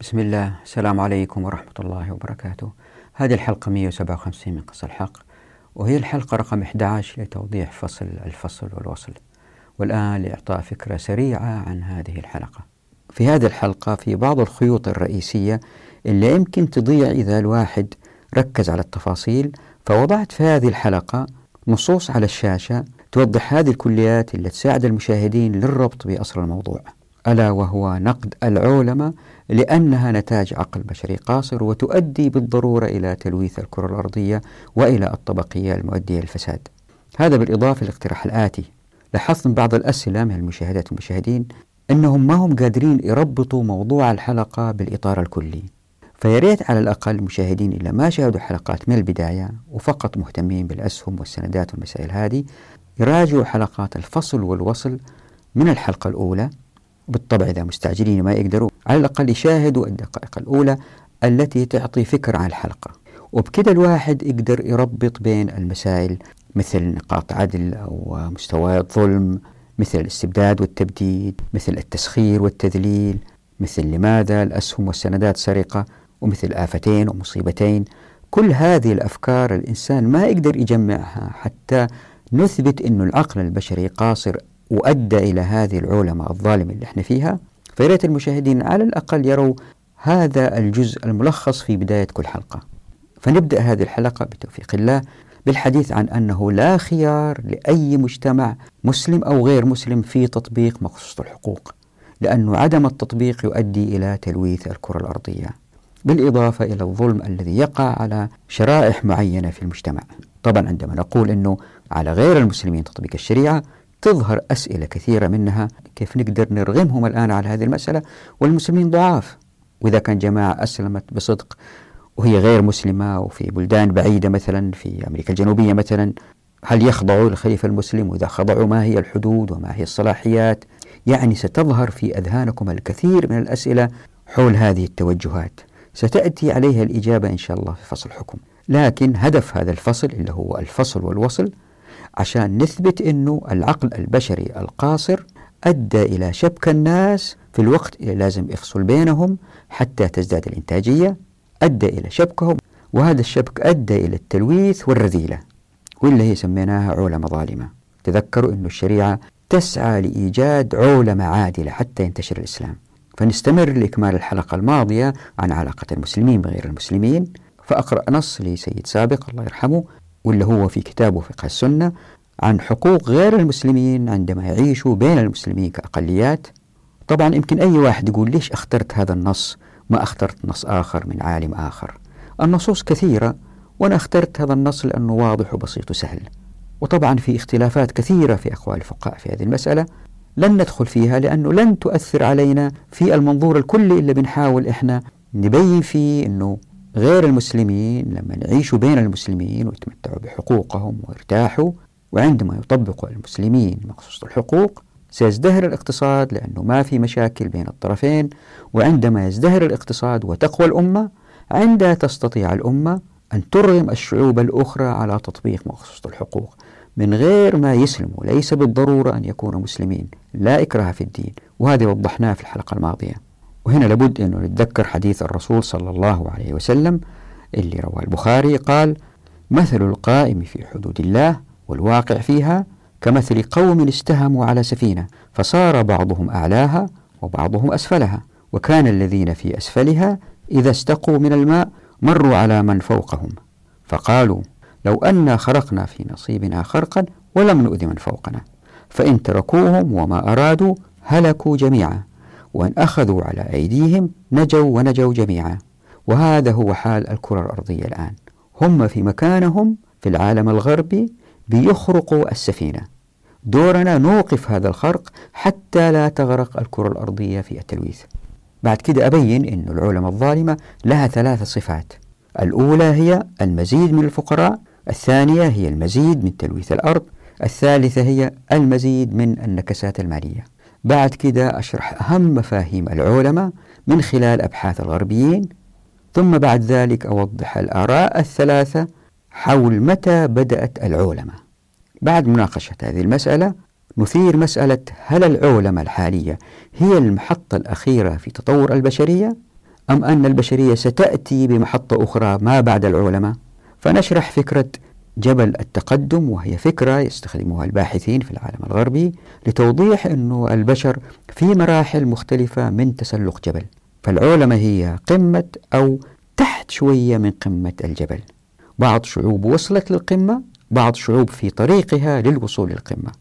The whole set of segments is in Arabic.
بسم الله. السلام عليكم ورحمة الله وبركاته. هذه الحلقة 157 من قصة الحق وهي الحلقة رقم 11 لتوضيح فصل الفصل والوصل. والآن لإعطاء فكرة سريعة عن هذه الحلقة. في هذه الحلقة في بعض الخيوط الرئيسية اللي يمكن تضيع إذا الواحد ركز على التفاصيل فوضعت في هذه الحلقة نصوص على الشاشة توضح هذه الكليات اللي تساعد المشاهدين للربط بأصل الموضوع. ألا وهو نقد العولمة لأنها نتاج عقل بشري قاصر وتؤدي بالضرورة إلى تلويث الكرة الأرضية وإلى الطبقية المؤدية للفساد. هذا بالإضافة للاقتراح الآتي. لاحظت من بعض الأسئلة من المشاهدات والمشاهدين أنهم ما هم قادرين يربطوا موضوع الحلقة بالإطار الكلي. فياريت على الأقل المشاهدين إلا ما شاهدوا حلقات من البداية وفقط مهتمين بالأسهم والسندات والمسائل هذه يراجعوا حلقات الفصل والوصل من الحلقة الأولى بالطبع إذا مستعجلين ما يقدروا على الأقل يشاهدوا الدقائق الأولى التي تعطي فكرة عن الحلقة. وبكذا الواحد يقدر يربط بين المسائل مثل نقاط عدل أو مستويات ظلم مثل الاستبداد والتبديد مثل التسخير والتذليل مثل لماذا الأسهم والسندات سرقة ومثل آفتين ومصيبتين. كل هذه الأفكار الإنسان ما يقدر يجمعها حتى نثبت أن العقل البشري قاصر وأدى إلى هذه العولمة الظالمة اللي إحنا فيها. فياريت المشاهدين على الأقل يروا هذا الجزء الملخص في بداية كل حلقة. فنبدأ هذه الحلقة بتوفيق الله بالحديث عن أنه لا خيار لأي مجتمع مسلم أو غير مسلم في تطبيق مقصوصة الحقوق لأن عدم التطبيق يؤدي إلى تلويث الكرة الأرضية بالإضافة إلى الظلم الذي يقع على شرائح معينة في المجتمع. طبعا عندما نقول أنه على غير المسلمين تطبيق الشريعة تظهر أسئلة كثيرة منها كيف نقدر نرغمهم الآن على هذه المسألة والمسلمين ضعاف. وإذا كان جماعة أسلمت بصدق وهي غير مسلمة وفي بلدان بعيدة مثلا في أمريكا الجنوبية مثلا هل يخضعوا للخليفة المسلم؟ وإذا خضعوا ما هي الحدود وما هي الصلاحيات؟ يعني ستظهر في أذهانكم الكثير من الأسئلة حول هذه التوجهات. ستأتي عليها الإجابة إن شاء الله في فصل الحكم لكن هدف هذا الفصل اللي هو الفصل والوصل عشان نثبت أنه العقل البشري القاصر أدى إلى شبك الناس في الوقت اللي لازم يفصل بينهم حتى تزداد الإنتاجية أدى إلى شبكهم وهذا الشبك أدى إلى التلويث والرذيلة واللي هي سميناها عولمة ظالمة. تذكروا أن الشريعة تسعى لإيجاد عولمة عادلة حتى ينتشر الإسلام. فنستمر لإكمال الحلقة الماضية عن علاقة المسلمين بغير المسلمين. فأقرأ نص لسيد سابق الله يرحمه واللي هو في كتابه فقه السنة عن حقوق غير المسلمين عندما يعيشوا بين المسلمين كأقليات. طبعا يمكن أي واحد يقول ليش أخترت هذا النص؟ ما أخترت نص آخر من عالم آخر. النصوص كثيرة وأنا اخترت هذا النص لأنه واضح وبسيط وسهل. وطبعا في اختلافات كثيرة في أقوال الفقهاء في هذه المسألة. لن ندخل فيها لأنه لن تؤثر علينا في المنظور الكلي اللي بنحاول إحنا نبين فيه أنه غير المسلمين لما يعيشوا بين المسلمين ويتمتعوا بحقوقهم ويرتاحوا وعندما يطبقوا المسلمين مقصوص الحقوق سيزدهر الاقتصاد لأنه ما في مشاكل بين الطرفين وعندما يزدهر الاقتصاد وتقوى الأمة عندها تستطيع الأمة أن ترغم الشعوب الأخرى على تطبيق مقصوص الحقوق. من غير ما يسلموا ليس بالضرورة أن يكونوا مسلمين. لا إكراه في الدين. وهذا وضحناه في الحلقة الماضية. وهنا لابد أن نتذكر حديث الرسول صلى الله عليه وسلم اللي رواه البخاري قال مثل القائم في حدود الله والواقع فيها كمثل قوم استهموا على سفينة فصار بعضهم أعلاها وبعضهم أسفلها وكان الذين في أسفلها إذا استقوا من الماء مروا على من فوقهم فقالوا لو أنا خرقنا في نصيبنا خرقا ولم نؤذ من فوقنا فإن تركوهم وما أرادوا هلكوا جميعا. وأن أخذوا على أيديهم نجوا ونجوا جميعا. وهذا هو حال الكرة الأرضية الآن. هم في مكانهم في العالم الغربي بيخرقوا السفينة. دورنا نوقف هذا الخرق حتى لا تغرق الكرة الأرضية في التلويث. بعد كده أبين أن العلماء الظالمة لها ثلاث صفات. الأولى هي المزيد من الفقراء الثانية هي المزيد من تلويث الأرض الثالثة هي المزيد من النكسات المالية. بعد كده أشرح أهم مفاهيم العولمة من خلال أبحاث الغربيين ثم بعد ذلك أوضح الآراء الثلاثة حول متى بدأت العولمة بعد مناقشة هذه المسألة نثير مسألة هل العولمة الحالية هي المحطة الأخيرة في تطور البشرية أم أن البشرية ستأتي بمحطة أخرى ما بعد العولمة فنشرح فكرة جبل التقدم وهي فكرة يستخدمها الباحثين في العالم الغربي لتوضيح أن البشر في مراحل مختلفة من تسلق جبل فالعولمة هي قمة أو تحت شوية من قمة الجبل. بعض شعوب وصلت للقمة بعض شعوب في طريقها للوصول للقمة.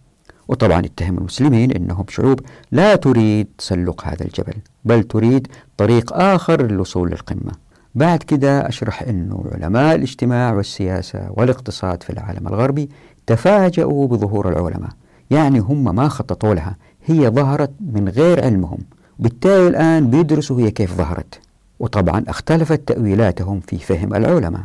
وطبعا اتهم المسلمين أنهم شعوب لا تريد تسلق هذا الجبل بل تريد طريق آخر للوصول للقمة. بعد كده أشرح أنه علماء الاجتماع والسياسة والاقتصاد في العالم الغربي تفاجؤوا بظهور العلماء. يعني هم ما خططوا لها هي ظهرت من غير علمهم. بالتالي الآن بيدرسوا هي كيف ظهرت. وطبعا اختلفت تأويلاتهم في فهم العلماء.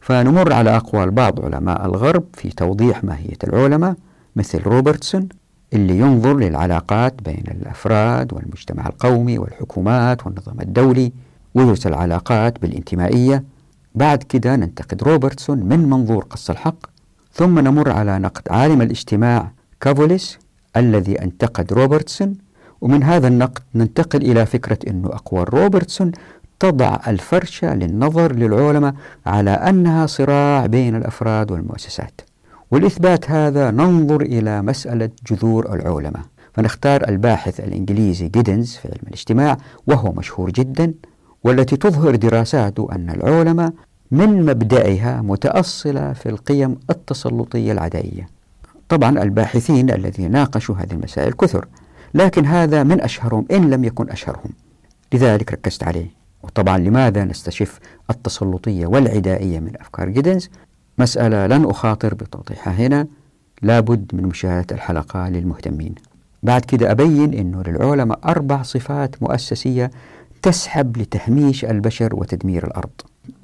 فنمر على أقوال بعض علماء الغرب في توضيح ماهية العلماء مثل روبرتسون اللي ينظر للعلاقات بين الأفراد والمجتمع القومي والحكومات والنظام الدولي ويدرس العلاقات بالانتمائية. بعد كده ننتقد روبرتسون من منظور قص الحق ثم نمر على نقد عالم الاجتماع كافوليس الذي انتقد روبرتسون. ومن هذا النقد ننتقل إلى فكرة أن أقوال روبرتسون تضع الفرشة للنظر للعولمة على أنها صراع بين الأفراد والمؤسسات. والإثبات هذا ننظر إلى مسألة جذور العولمة. فنختار الباحث الإنجليزي جيدنز في علم الاجتماع وهو مشهور جدا. والتي تظهر دراساته أن العولمة من مبدئها متأصلة في القيم التسلطية العدائية طبعا الباحثين الذين ناقشوا هذه المسائل كثر لكن هذا من أشهرهم إن لم يكن أشهرهم. لذلك ركزت عليه. وطبعا لماذا نستشف التسلطية والعدائية من أفكار جيدنز؟ مسألة لن أخاطر بتوضيحها هنا. لابد من مشاهدة الحلقة للمهتمين. بعد كده أبين أنه للعلماء أربع صفات مؤسسية تسحب لتهميش البشر وتدمير الأرض.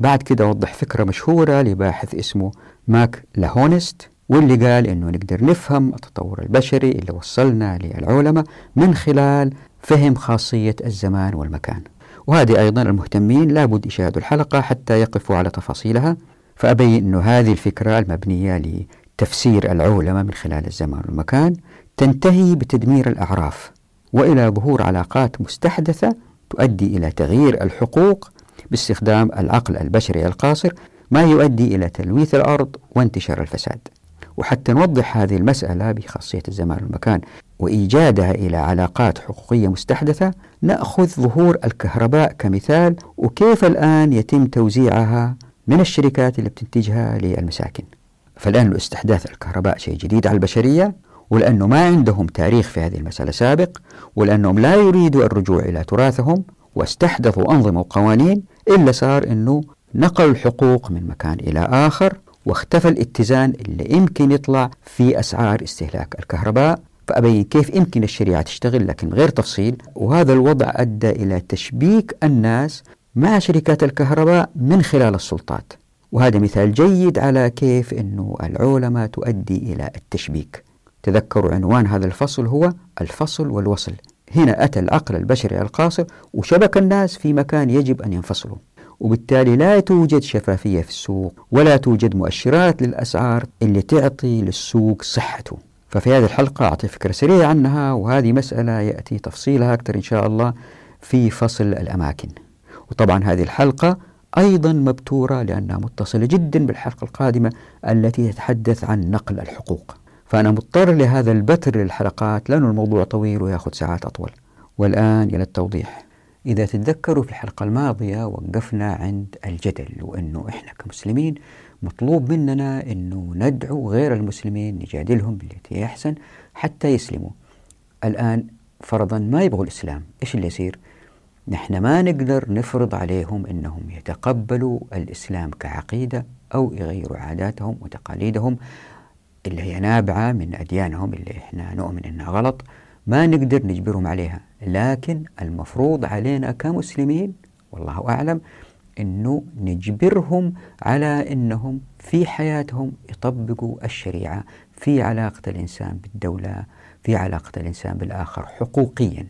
بعد كده أوضح فكرة مشهورة لباحث اسمه ماك لاهونست واللي قال أنه نقدر نفهم التطور البشري اللي وصلنا للعلماء من خلال فهم خاصية الزمان والمكان. وهذه أيضا المهتمين لابد يشاهدوا الحلقة حتى يقفوا على تفاصيلها فأبين أن هذه الفكرة المبنية لتفسير العولمة من خلال الزمان والمكان تنتهي بتدمير الأعراف وإلى ظهور علاقات مستحدثة تؤدي إلى تغيير الحقوق باستخدام العقل البشري القاصر ما يؤدي إلى تلويث الأرض وانتشار الفساد. وحتى نوضح هذه المسألة بخاصية الزمان والمكان وإيجادها إلى علاقات حقوقية مستحدثة نأخذ ظهور الكهرباء كمثال وكيف الآن يتم توزيعها من الشركات اللي بتنتجها للمساكن. فالآن استحداث الكهرباء شيء جديد على البشرية ولأنه ما عندهم تاريخ في هذه المسألة سابق ولأنهم لا يريدوا الرجوع إلى تراثهم واستحدثوا أنظمة وقوانين إلا صار أنه نقلوا الحقوق من مكان إلى آخر واختفى الاتزان اللي يمكن يطلع في أسعار استهلاك الكهرباء. فأبين كيف يمكن الشريعة تشتغل لكن غير تفصيل. وهذا الوضع أدى إلى تشبيك الناس مع شركات الكهرباء من خلال السلطات. وهذا مثال جيد على كيف أنه العولمة تؤدي إلى التشبيك. تذكروا عنوان هذا الفصل هو الفصل والوصل. هنا أتى العقل البشري القاصر وشبك الناس في مكان يجب أن ينفصلوا. وبالتالي لا توجد شفافية في السوق ولا توجد مؤشرات للأسعار اللي تعطي للسوق صحته. ففي هذه الحلقة أعطي فكرة سريعة عنها وهذه مسألة يأتي تفصيلها أكثر إن شاء الله في فصل الأماكن. وطبعا هذه الحلقة أيضا مبتورة لأنها متصلة جدا بالحلقة القادمة التي تتحدث عن نقل الحقوق. فأنا مضطر لهذا البتر للحلقات لأن الموضوع طويل ويأخذ ساعات أطول. والآن إلى التوضيح. إذا تتذكروا في الحلقة الماضية وقفنا عند الجدل وأنه إحنا كمسلمين مطلوب مننا أنه ندعو غير المسلمين نجادلهم بالتي أحسن حتى يسلموا. الآن فرضا ما يبغوا الإسلام إيش اللي يصير؟ نحن ما نقدر نفرض عليهم أنهم يتقبلوا الإسلام كعقيدة أو يغيروا عاداتهم وتقاليدهم اللي هي نابعة من أديانهم اللي إحنا نؤمن إنها غلط ما نقدر نجبرهم عليها. لكن المفروض علينا كمسلمين والله أعلم أنه نجبرهم على أنهم في حياتهم يطبقوا الشريعة في علاقة الإنسان بالدولة في علاقة الإنسان بالآخر حقوقيا.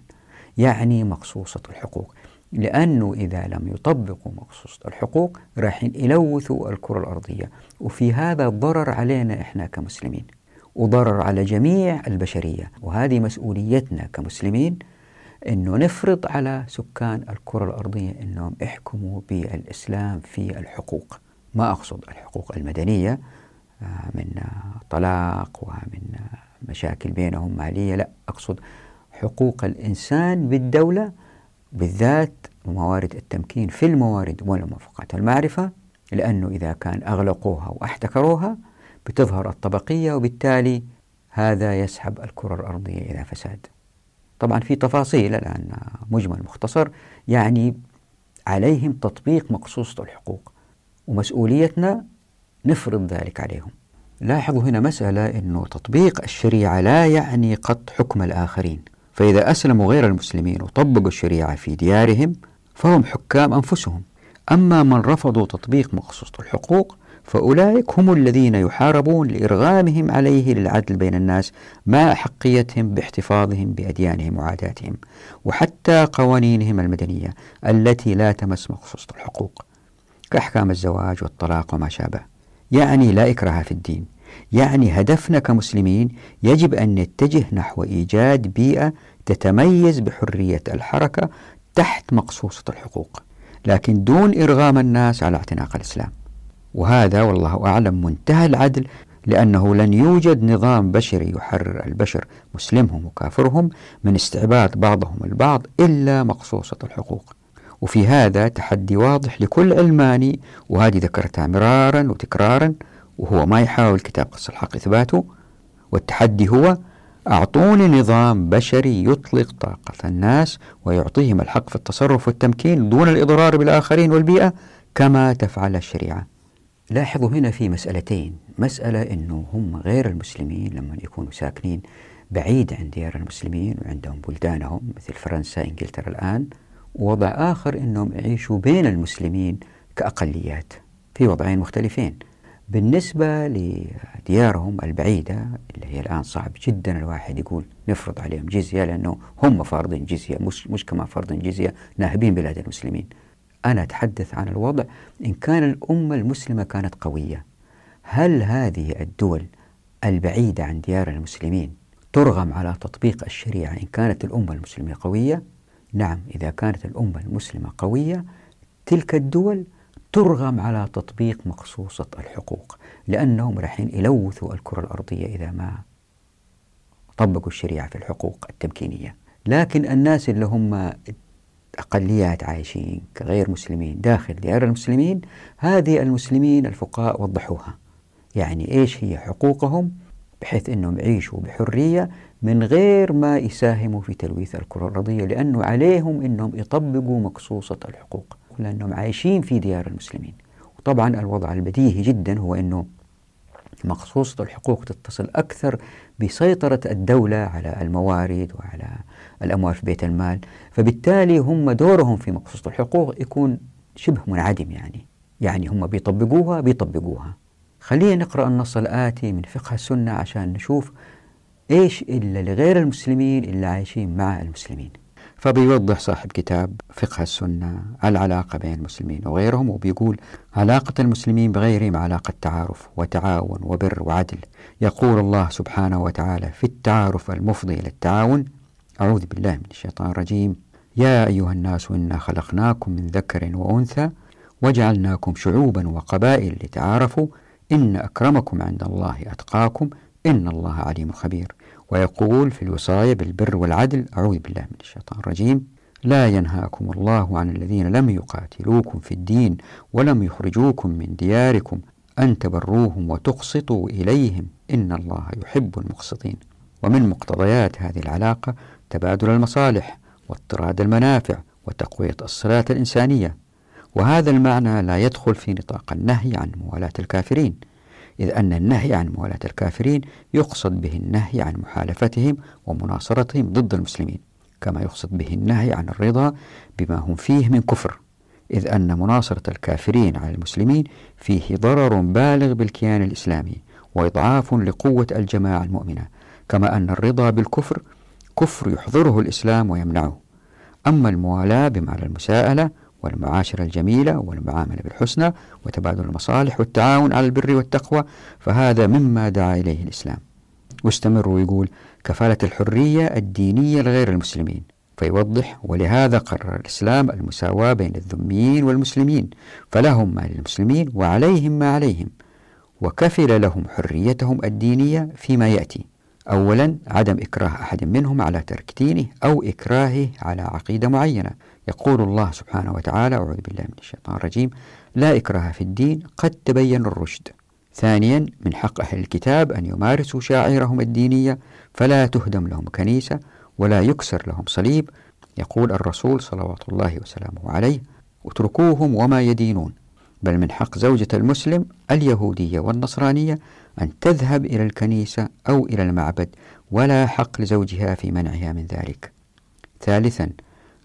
يعني مقصوصة الحقوق. لأنه إذا لم يطبقوا مقصوصة الحقوق راح يلوثوا الكرة الأرضية. وفي هذا ضرر علينا إحنا كمسلمين وضرر على جميع البشرية. وهذه مسؤوليتنا كمسلمين أنه نفرض على سكان الكرة الأرضية أنهم يحكموا بالإسلام في الحقوق. ما أقصد الحقوق المدنية آه، من طلاق ومن مشاكل بينهم مالية لا أقصد حقوق الإنسان بالدولة بالذات موارد التمكين في الموارد والموافقات المعرفة لأنه إذا كان أغلقوها واحتكروها بتظهر الطبقية وبالتالي هذا يسحب الكرة الأرضية إلى فساد. طبعا في تفاصيل الآن مجمل مختصر يعني عليهم تطبيق مقصوصة الحقوق ومسؤوليتنا نفرض ذلك عليهم. لاحظوا هنا مسألة أنه تطبيق الشريعة لا يعني قط حكم الآخرين. فإذا أسلموا غير المسلمين وطبقوا الشريعة في ديارهم فهم حكام أنفسهم. أما من رفضوا تطبيق مقصوصة الحقوق فأولئك هم الذين يحاربون لإرغامهم عليه للعدل بين الناس مع أحقيتهم باحتفاظهم بأديانهم وعاداتهم وحتى قوانينهم المدنية التي لا تمس مقصوصة الحقوق. كأحكام الزواج والطلاق وما شابه. يعني لا إكراه في الدين. يعني هدفنا كمسلمين يجب أن نتجه نحو إيجاد بيئة تتميز بحرية الحركة تحت مقصوصة الحقوق لكن دون إرغام الناس على اعتناق الإسلام. وهذا والله أعلم منتهى العدل لأنه لن يوجد نظام بشري يحرر البشر مسلمهم وكافرهم من استعباد بعضهم البعض إلا مقصوصة الحقوق. وفي هذا تحدي واضح لكل علماني وهذه ذكرتها مرارا وتكرارا وهو ما يحاول كتاب قص الحق إثباته والتحدي هو أعطوني نظام بشري يطلق طاقة الناس ويعطيهم الحق في التصرف والتمكين دون الإضرار بالآخرين والبيئة كما تفعل الشريعة. لاحظوا هنا في مسألتين. مسألة أنه هم غير المسلمين لما يكونوا ساكنين بعيد عن ديار المسلمين وعندهم بلدانهم مثل فرنسا إنجلترا الآن. ووضع آخر أنهم يعيشوا بين المسلمين كأقليات في وضعين مختلفين. بالنسبة لديارهم البعيدة اللي هي الآن صعب جدا الواحد يقول نفرض عليهم جزية لأنه هم فارضين جزية مش, مش كما فرض جزية ناهبين بلاد المسلمين أنا أتحدث عن الوضع إن كان الأمة المسلمة كانت قوية هل هذه الدول البعيدة عن ديار المسلمين ترغم على تطبيق الشريعة إن كانت الأمة المسلمة قوية؟ نعم إذا كانت الأمة المسلمة قوية تلك الدول ترغم على تطبيق مقصوصة الحقوق لأنهم رايحين يلوثوا الكرة الأرضية إذا ما طبقوا الشريعة في الحقوق التمكينية. لكن الناس اللي هم أقليات عايشين كغير مسلمين داخل ديار المسلمين هذه المسلمين الفقهاء وضحوها. يعني إيش هي حقوقهم؟ بحيث أنهم يعيشوا بحرية من غير ما يساهموا في تلويث الكرة الأرضية لأنه عليهم أنهم يطبقوا مقصوصة الحقوق. لأنهم عايشين في ديار المسلمين. وطبعا الوضع البديهي جدا هو أنه مقصوصة الحقوق تتصل أكثر بسيطرة الدولة على الموارد وعلى الأموال في بيت المال فبالتالي هم دورهم في مقصوصة الحقوق يكون شبه منعدم يعني. يعني هم بيطبقوها بيطبقوها. خلينا نقرأ النص الآتي من فقه السنة عشان نشوف إيش إلا لغير المسلمين اللي عايشين مع المسلمين. فبيوضح صاحب كتاب فقه السنة العلاقة بين المسلمين وغيرهم وبيقول علاقة المسلمين بغيرهم علاقة تعارف وتعاون وبر وعدل. يقول الله سبحانه وتعالى في التعارف المفضي إلى التعاون أعوذ بالله من الشيطان الرجيم. يا أيها الناس إنا خلقناكم من ذكر وأنثى وجعلناكم شعوبا وقبائل لتعارفوا. إن أكرمكم عند الله أتقاكم. إن الله عليم خبير. ويقول في الوصايا بالبر والعدل أعوذ بالله من الشيطان الرجيم. لا ينهاكم الله عن الذين لم يقاتلوكم في الدين ولم يخرجوكم من دياركم أن تبروهم وتقسطوا إليهم. إن الله يحب المقسطين. ومن مقتضيات هذه العلاقة تبادل المصالح واضطراد المنافع وتقوية الصلاة الإنسانية. وهذا المعنى لا يدخل في نطاق النهي عن موالاة الكافرين. إذ أن النهي عن موالاة الكافرين يقصد به النهي عن محالفتهم ومناصرتهم ضد المسلمين كما يقصد به النهي عن الرضا بما هم فيه من كفر إذ أن مناصرة الكافرين على المسلمين فيه ضرر بالغ بالكيان الإسلامي وإضعاف لقوة الجماعة المؤمنة كما أن الرضا بالكفر كفر يحضره الإسلام ويمنعه. أما الموالاة بمعنى المساءلة والمعاشرة الجميلة والمعاملة بالحسنى وتبادل المصالح والتعاون على البر والتقوى فهذا مما دعا إليه الإسلام. واستمر ويقول كفالة الحرية الدينية لغير المسلمين فيوضح ولهذا قرر الإسلام المساواة بين الذميين والمسلمين فلهم ما للمسلمين وعليهم ما عليهم وكفل لهم حريتهم الدينية فيما يأتي. أولا عدم إكراه أحد منهم على ترك دينه أو إكراهه على عقيدة معينة يقول الله سبحانه وتعالى أعوذ بالله من الشيطان الرجيم لا إكراه في الدين قد تبين الرشد. ثانيا من حق أهل الكتاب أن يمارسوا شاعرهم الدينية فلا تهدم لهم كنيسة ولا يكسر لهم صليب يقول الرسول صلوات الله وسلامه عليه اتركوهم وما يدينون. بل من حق زوجة المسلم اليهودية والنصرانية أن تذهب إلى الكنيسة أو إلى المعبد ولا حق لزوجها في منعها من ذلك. ثالثا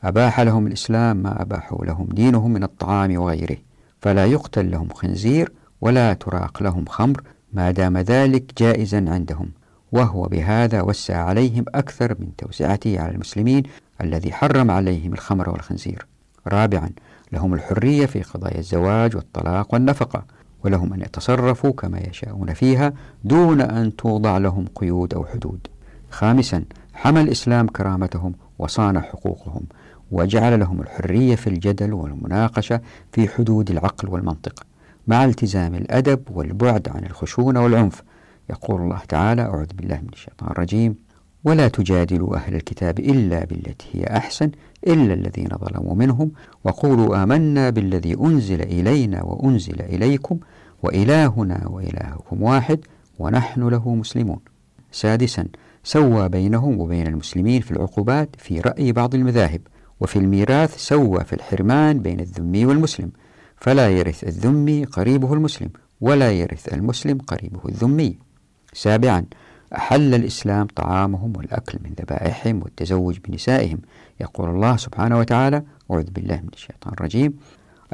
أباح لهم الإسلام ما أباحوا لهم دينهم من الطعام وغيره. فلا يقتل لهم خنزير ولا تراق لهم خمر ما دام ذلك جائزا عندهم. وهو بهذا وسع عليهم أكثر من توسعته على المسلمين الذي حرم عليهم الخمر والخنزير. رابعا لهم الحرية في قضايا الزواج والطلاق والنفقة ولهم أن يتصرفوا كما يشاءون فيها دون أن توضع لهم قيود أو حدود. خامسا حمى الإسلام كرامتهم وصان حقوقهم. وجعل لهم الحرية في الجدل والمناقشة في حدود العقل والمنطق مع التزام الأدب والبعد عن الخشونة والعنف. يقول الله تعالى أعوذ بالله من الشيطان الرجيم. ولا تجادلوا أهل الكتاب إلا بالتي هي أحسن إلا الذين ظلموا منهم. وقولوا آمنا بالذي أنزل إلينا وأنزل إليكم. وإلهنا وإلهكم واحد ونحن له مسلمون. سادسا سوى بينهم وبين المسلمين في العقوبات في رأي بعض المذاهب. وفي الميراث سوى في الحرمان بين الذمي والمسلم فلا يرث الذمي قريبه المسلم ولا يرث المسلم قريبه الذمي. سابعا أحل الإسلام طعامهم والأكل من ذبائحهم والتزوج بنسائهم. يقول الله سبحانه وتعالى أعوذ بالله من الشيطان الرجيم.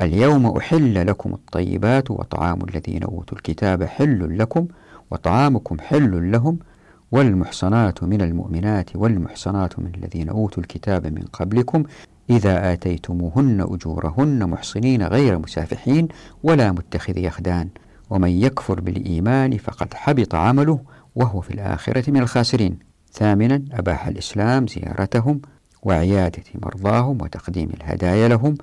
اليوم أحل لكم الطيبات وطعام الذين أوتوا الكتاب حل لكم وطعامكم حل لهم والمحصنات من المؤمنات والمحصنات من الذين أوتوا الكتاب من قبلكم إذا آتيتموهن أجورهن محصنين غير مسافحين ولا متخذي أخدان ومن يكفر بالإيمان فقد حبط عمله وهو في الآخرة من الخاسرين. ثامنا أباح الإسلام زيارتهم وعيادة مرضاهم وتقديم الهدايا لهم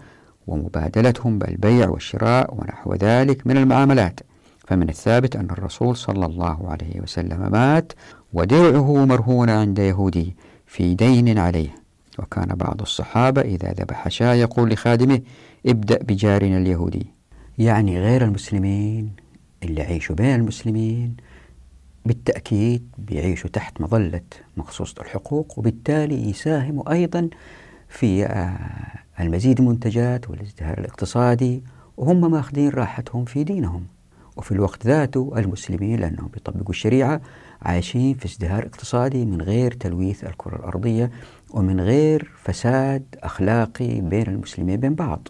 ومبادلتهم بالبيع والشراء ونحو ذلك من المعاملات. فمن الثابت أن الرسول صلى الله عليه وسلم مات ودرعه مرهون عند يهودي في دين عليه. وكان بعض الصحابة إذا ذبح شاة يقول لخادمه ابدأ بجارنا اليهودي. يعني غير المسلمين اللي يعيشوا بين المسلمين بالتأكيد بيعيشوا تحت مظلة مخصوصة الحقوق وبالتالي يساهموا أيضا في آه، المزيد من المنتجات والازدهار الاقتصادي وهم ماخذين راحتهم في دينهم. وفي الوقت ذاته المسلمين لأنهم بيطبقوا الشريعة عايشين في ازدهار اقتصادي من غير تلويث الكرة الأرضية ومن غير فساد أخلاقي بين المسلمين بين بعض.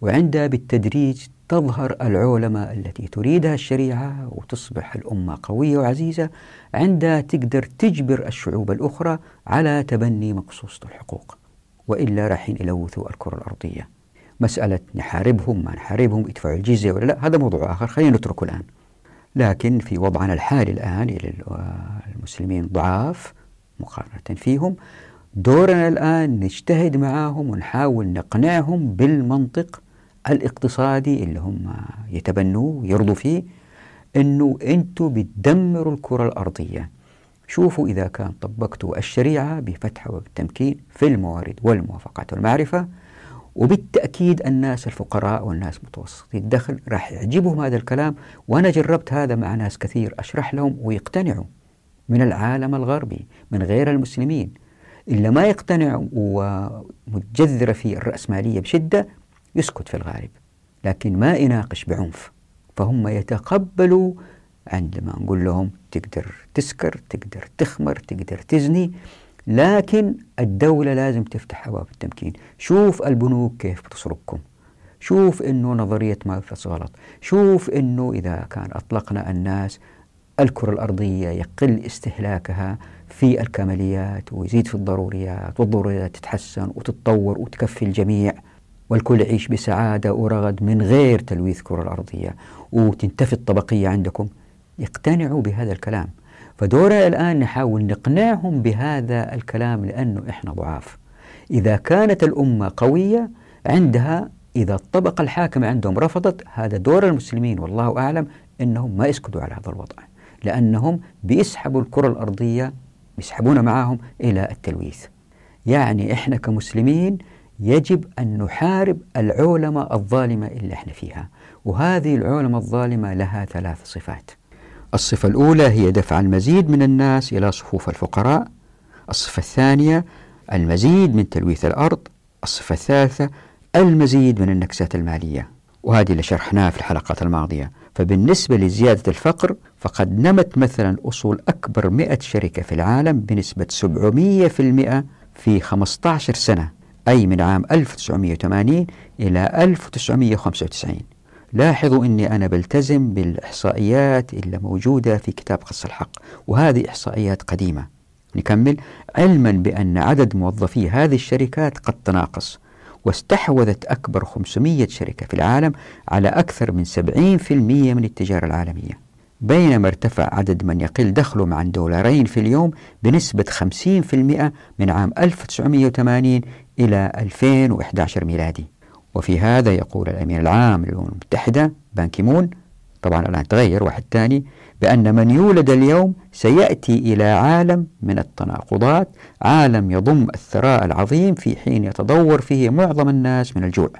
وعندها بالتدريج تظهر العولمة التي تريدها الشريعة وتصبح الأمة قوية وعزيزة عندها تقدر تجبر الشعوب الأخرى على تبني مقصوصة الحقوق وإلا راح يلوثوا الكرة الأرضية. مسألة نحاربهم ما نحاربهم يدفعوا الجزية ولا لا؟ هذا موضوع آخر. خلينا نتركه الآن. لكن في وضعنا الحالي الآن المسلمين ضعاف مقارنة فيهم. دورنا الآن نجتهد معاهم ونحاول نقنعهم بالمنطق الاقتصادي اللي هم يتبنوه ويرضوا فيه إنه أنتم بتدمروا الكرة الأرضية. شوفوا إذا كان طبقتوا الشريعة بفتح وبالتمكين في الموارد والموافقات والمعرفة. وبالتأكيد الناس الفقراء والناس متوسطي الدخل راح يعجبهم هذا الكلام وأنا جربت هذا مع ناس كثير. أشرح لهم ويقتنعوا من العالم الغربي من غير المسلمين. إلا ما يقتنع ومتجذر في الرأسمالية بشدة يسكت في الغالب. لكن ما يناقش بعنف. فهم يتقبلوا عندما نقول لهم تقدر تسكر تقدر تخمر تقدر تزني. لكن الدولة لازم تفتح أبواب التمكين. شوف البنوك كيف بتصرفكم شوف أنه نظرية ما غلط. شوف أنه إذا كان أطلقنا الناس الكرة الأرضية يقل استهلاكها في الكماليات ويزيد في الضروريات والضروريات تتحسن وتتطور وتكفي الجميع والكل يعيش بسعادة ورغد من غير تلويث الكرة الأرضية. وتنتفي الطبقية عندكم. يقتنعوا بهذا الكلام. فدورنا الآن نحاول نقنعهم بهذا الكلام لأنه إحنا ضعاف. إذا كانت الأمة قوية عندها إذا الطبقة الحاكمة عندهم رفضت هذا دور المسلمين والله أعلم أنهم ما يسكتوا على هذا الوضع لأنهم بيسحبوا الكرة الأرضية يسحبون معهم إلى التلويث. يعني إحنا كمسلمين يجب أن نحارب العولمة الظالمة اللي إحنا فيها وهذه العولمة الظالمة لها ثلاث صفات. الصفة الأولى هي دفع المزيد من الناس إلى صفوف الفقراء. الصفة الثانية المزيد من تلويث الأرض. الصفة الثالثة المزيد من النكسات المالية. وهذه اللي شرحناها في الحلقات الماضية. فبالنسبة لزيادة الفقر فقد نمت مثلا أصول أكبر 100 شركة في العالم بنسبة 700% في 15 سنة أي من عام 1980 إلى 1995 لاحظوا أني أنا بلتزم بالإحصائيات اللي موجودة في كتاب قص الحق وهذه إحصائيات قديمة. نكمل. علما بأن عدد موظفي هذه الشركات قد تناقص واستحوذت أكبر 500 شركة في العالم على أكثر من 70% من التجارة العالمية. بينما ارتفع عدد من يقل دخلهم عن دولارين في اليوم بنسبة 50% من عام 1980 إلى 2011 ميلادي. وفي هذا يقول الأمين العام للأمم المتحدة بانكيمون طبعا الآن تغير واحد ثاني بأن من يولد اليوم سيأتي إلى عالم من التناقضات عالم يضم الثراء العظيم في حين يتدور فيه معظم الناس من الجوع.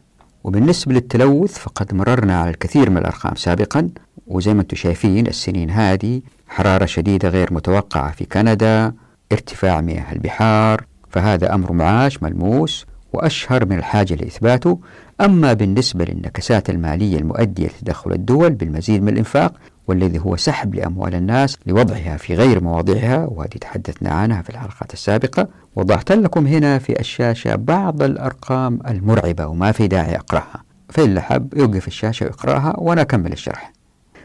وبالنسبة للتلوث فقد مررنا على الكثير من الأرقام سابقا وزي ما أنتم شايفين السنين هذه حرارة شديدة غير متوقعة في كندا ارتفاع مياه البحار فهذا أمر معاش ملموس وأشهر من الحاجة لإثباته أما بالنسبة للنكسات المالية المؤدية لتدخل الدول بالمزيد من الإنفاق والذي هو سحب لأموال الناس لوضعها في غير مواضعها وهذه تحدثنا عنها في الحلقات السابقة وضعت لكم هنا في الشاشة بعض الأرقام المرعبة وما في داعي أقرأها. فإن حب يوقف الشاشة ويقرأها وأنا أكمل الشرح.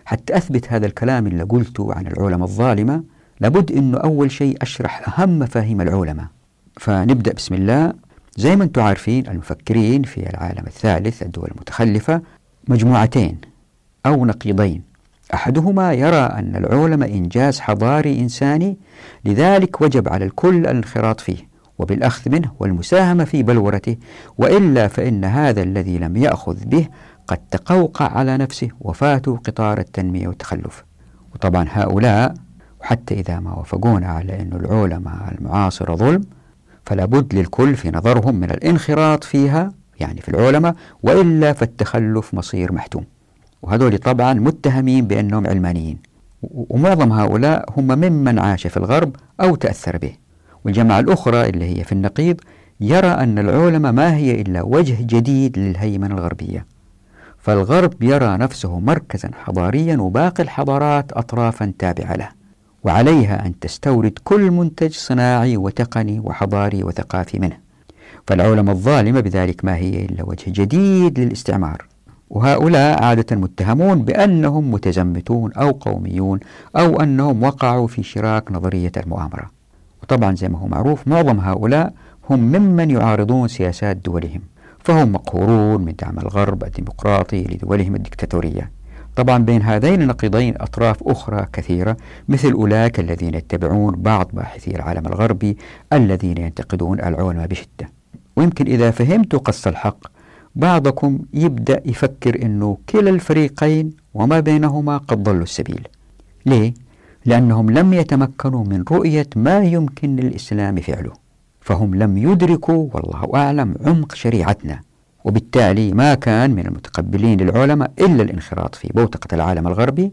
حتى أثبت هذا الكلام اللي قلته عن العلماء الظالمة لابد أنه أول شيء أشرح أهم مفاهيم العلماء. فنبدأ بسم الله. زي ما أنتم عارفين المفكرين في العالم الثالث الدول المتخلفة مجموعتين أو نقيضين. أحدهما يرى أن العلماء إنجاز حضاري إنساني لذلك وجب على الكل الانخراط فيه وبالأخذ منه والمساهمة في بلورته. وإلا فإن هذا الذي لم يأخذ به قد تقوقع على نفسه وفاته قطار التنمية والتخلف. وطبعا هؤلاء وحتى إذا ما وافقونا على أن العلماء المعاصرة ظلم فلا بد للكل في نظرهم من الانخراط فيها يعني في العلماء وإلا فالتخلف مصير محتوم. وهذول طبعا متهمين بأنهم علمانيين. ومعظم هؤلاء هم ممن عاش في الغرب أو تأثر به. والجماعة الأخرى اللي هي في النقيض يرى أن العلماء ما هي إلا وجه جديد للهيمنة الغربية. فالغرب يرى نفسه مركزا حضاريا وباقي الحضارات أطرافا تابعة له. وعليها أن تستورد كل منتج صناعي وتقني وحضاري وثقافي منه. فالعلماء الظالمة بذلك ما هي إلا وجه جديد للاستعمار. وهؤلاء عادة متهمون بأنهم متزمتون أو قوميون أو أنهم وقعوا في شراك نظرية المؤامرة. وطبعا زي ما هو معروف معظم هؤلاء هم ممن يعارضون سياسات دولهم. فهم مقهورون من دعم الغرب الديمقراطي لدولهم الدكتاتورية. طبعا بين هذين النقيضين أطراف أخرى كثيرة مثل أولئك الذين يتبعون بعض باحثي العالم الغربي الذين ينتقدون العلماء بشدة. ويمكن إذا فهمت قص الحق بعضكم يبدأ يفكر أنه كلا الفريقين وما بينهما قد ضلوا السبيل. ليه؟ لأنهم لم يتمكنوا من رؤية ما يمكن للإسلام فعله فهم لم يدركوا والله أعلم عمق شريعتنا. وبالتالي ما كان من المتقبلين للعلماء إلا الانخراط في بوتقة العالم الغربي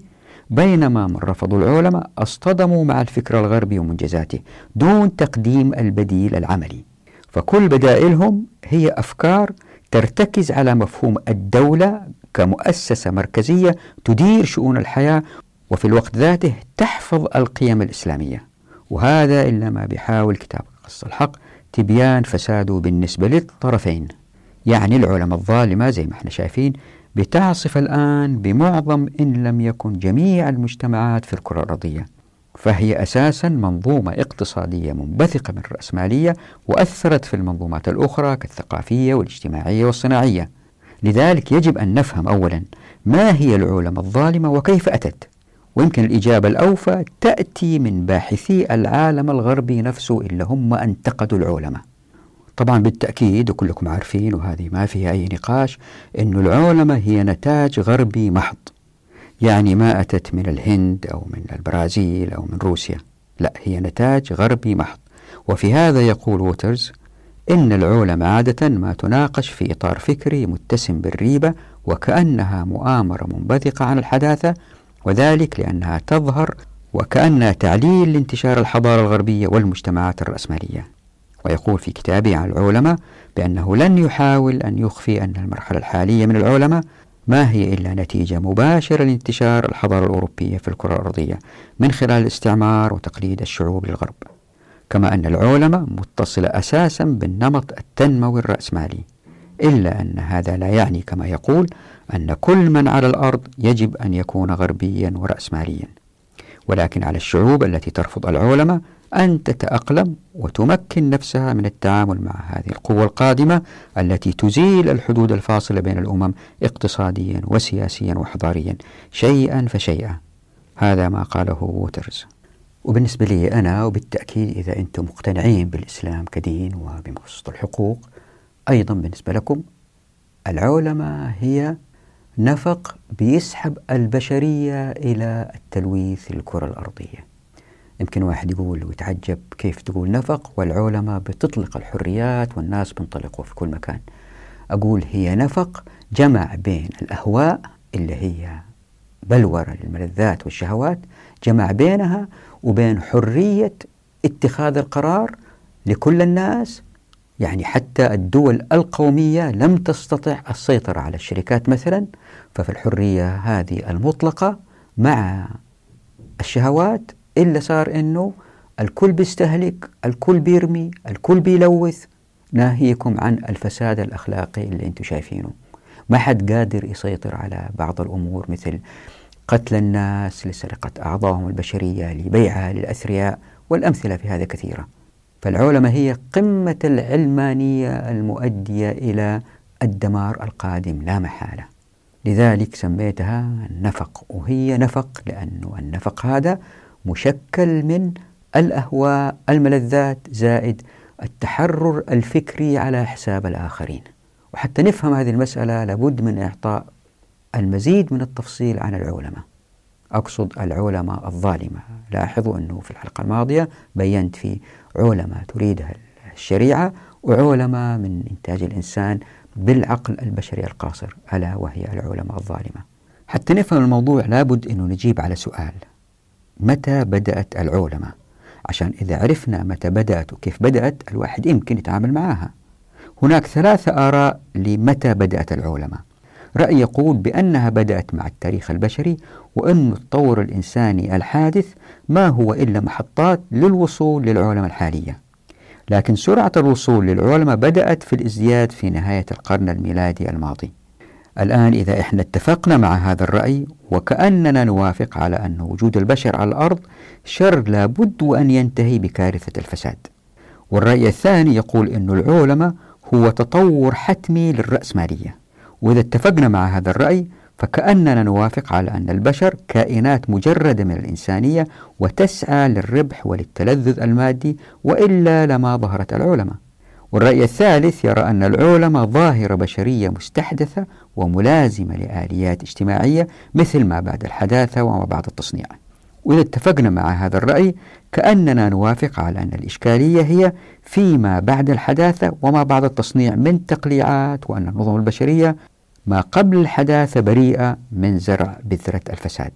بينما من رفضوا العلماء اصطدموا مع الفكر الغربي ومنجزاته دون تقديم البديل العملي. فكل بدائلهم هي أفكار ترتكز على مفهوم الدولة كمؤسسة مركزية تدير شؤون الحياة وفي الوقت ذاته تحفظ القيم الإسلامية. وهذا إلا ما بيحاول كتاب قص الحق تبيان فساده بالنسبة للطرفين. يعني العلماء الظالمة زي ما إحنا شايفين بتعصف الآن بمعظم إن لم يكن جميع المجتمعات في الكرة الأرضية. فهي أساسا منظومة اقتصادية منبثقة من الرأسمالية وأثرت في المنظومات الأخرى كالثقافية والاجتماعية والصناعية. لذلك يجب أن نفهم أولا ما هي العلماء الظالمة وكيف أتت. ويمكن الإجابة الأوفى تأتي من باحثي العالم الغربي نفسه اللي هم أنتقدوا العلماء. طبعا بالتأكيد وكلكم عارفين وهذه ما فيها أي نقاش أن العولمة هي نتاج غربي محض. يعني ما أتت من الهند أو من البرازيل أو من روسيا. لا هي نتاج غربي محض. وفي هذا يقول ووترز إن العولمة عادة ما تناقش في إطار فكري متسم بالريبة وكأنها مؤامرة منبثقة عن الحداثة وذلك لأنها تظهر وكأنها تعليل لانتشار الحضارة الغربية والمجتمعات الرأسمالية. ويقول في كتابه عن العولمة بأنه لن يحاول أن يخفي أن المرحلة الحالية من العولمة ما هي إلا نتيجة مباشرة لانتشار الحضارة الأوروبية في الكرة الأرضية من خلال الاستعمار وتقليد الشعوب للغرب. كما أن العولمة متصلة أساسا بالنمط التنموي الرأسمالي إلا أن هذا لا يعني كما يقول أن كل من على الأرض يجب أن يكون غربيا ورأسماليا. ولكن على الشعوب التي ترفض العولمة أن تتأقلم وتمكن نفسها من التعامل مع هذه القوة القادمة التي تزيل الحدود الفاصلة بين الأمم اقتصاديا وسياسيا وحضاريا شيئا فشيئا. هذا ما قاله ووترز. وبالنسبة لي أنا وبالتأكيد إذا أنتم مقتنعين بالإسلام كدين وبمقصد الحقوق أيضا بالنسبة لكم العولمة هي نفق بيسحب البشرية إلى التلويث الكرة الأرضية. يمكن واحد يقول ويتعجب كيف تقول نفق والعولمة بتطلق الحريات والناس بينطلقوا في كل مكان. أقول هي نفق جمع بين الأهواء اللي هي بلورة للملذات والشهوات جمع بينها وبين حرية اتخاذ القرار لكل الناس. يعني حتى الدول القومية لم تستطع السيطرة على الشركات مثلا ففي الحرية هذه المطلقة مع الشهوات إلا صار إنه الكل بيستهلك الكل بيرمي الكل بيلوث. ناهيكم عن الفساد الأخلاقي اللي أنتم شايفينه. ما حد قادر يسيطر على بعض الأمور مثل قتل الناس لسرقة أعضائهم البشرية لبيعها للأثرياء والأمثلة في هذا كثيرة. فالعولمة هي قمة العلمانية المؤدية إلى الدمار القادم لا محالة. لذلك سميتها النفق وهي نفق لأن النفق هذا مشكل من الأهواء الملذات زائد التحرر الفكري على حساب الآخرين. وحتى نفهم هذه المسألة لابد من إعطاء المزيد من التفصيل عن العولمة أقصد العولمة الظالمة. لاحظوا أنه في الحلقة الماضية بينت في علماء تريدها الشريعة وعلماء من إنتاج الإنسان بالعقل البشري القاصر ألا وهي العلماء الظالمة. حتى نفهم الموضوع لابد أنه نجيب على سؤال. متى بدأت العولمة؟ عشان إذا عرفنا متى بدأت وكيف بدأت الواحد يمكن يتعامل معها هناك ثلاثة آراء لمتى بدأت العولمة. رأي يقول بأنها بدأت مع التاريخ البشري وأن التطور الإنساني الحادث ما هو إلا محطات للوصول للعولمة الحالية. لكن سرعة الوصول للعولمة بدأت في الازدياد في نهاية القرن الميلادي الماضي. الآن إذا إحنا اتفقنا مع هذا الرأي وكأننا نوافق على أن وجود البشر على الأرض شر لابد أن ينتهي بكارثة الفساد. والرأي الثاني يقول أن العولمة هو تطور حتمي للرأسمالية. وإذا اتفقنا مع هذا الرأي فكأننا نوافق على أن البشر كائنات مجردة من الإنسانية وتسعى للربح وللتلذذ المادي وإلا لما ظهرت العلماء والرأي الثالث يرى أن العلماء ظاهرة بشرية مستحدثة وملازمة لآليات اجتماعية مثل ما بعد الحداثة وما بعد التصنيع. وإذا اتفقنا مع هذا الرأي كأننا نوافق على أن الإشكالية هي فيما بعد الحداثة وما بعد التصنيع من تقليعات وأن النظم البشرية ما قبل الحداثة بريئة من زرع بذرة الفساد.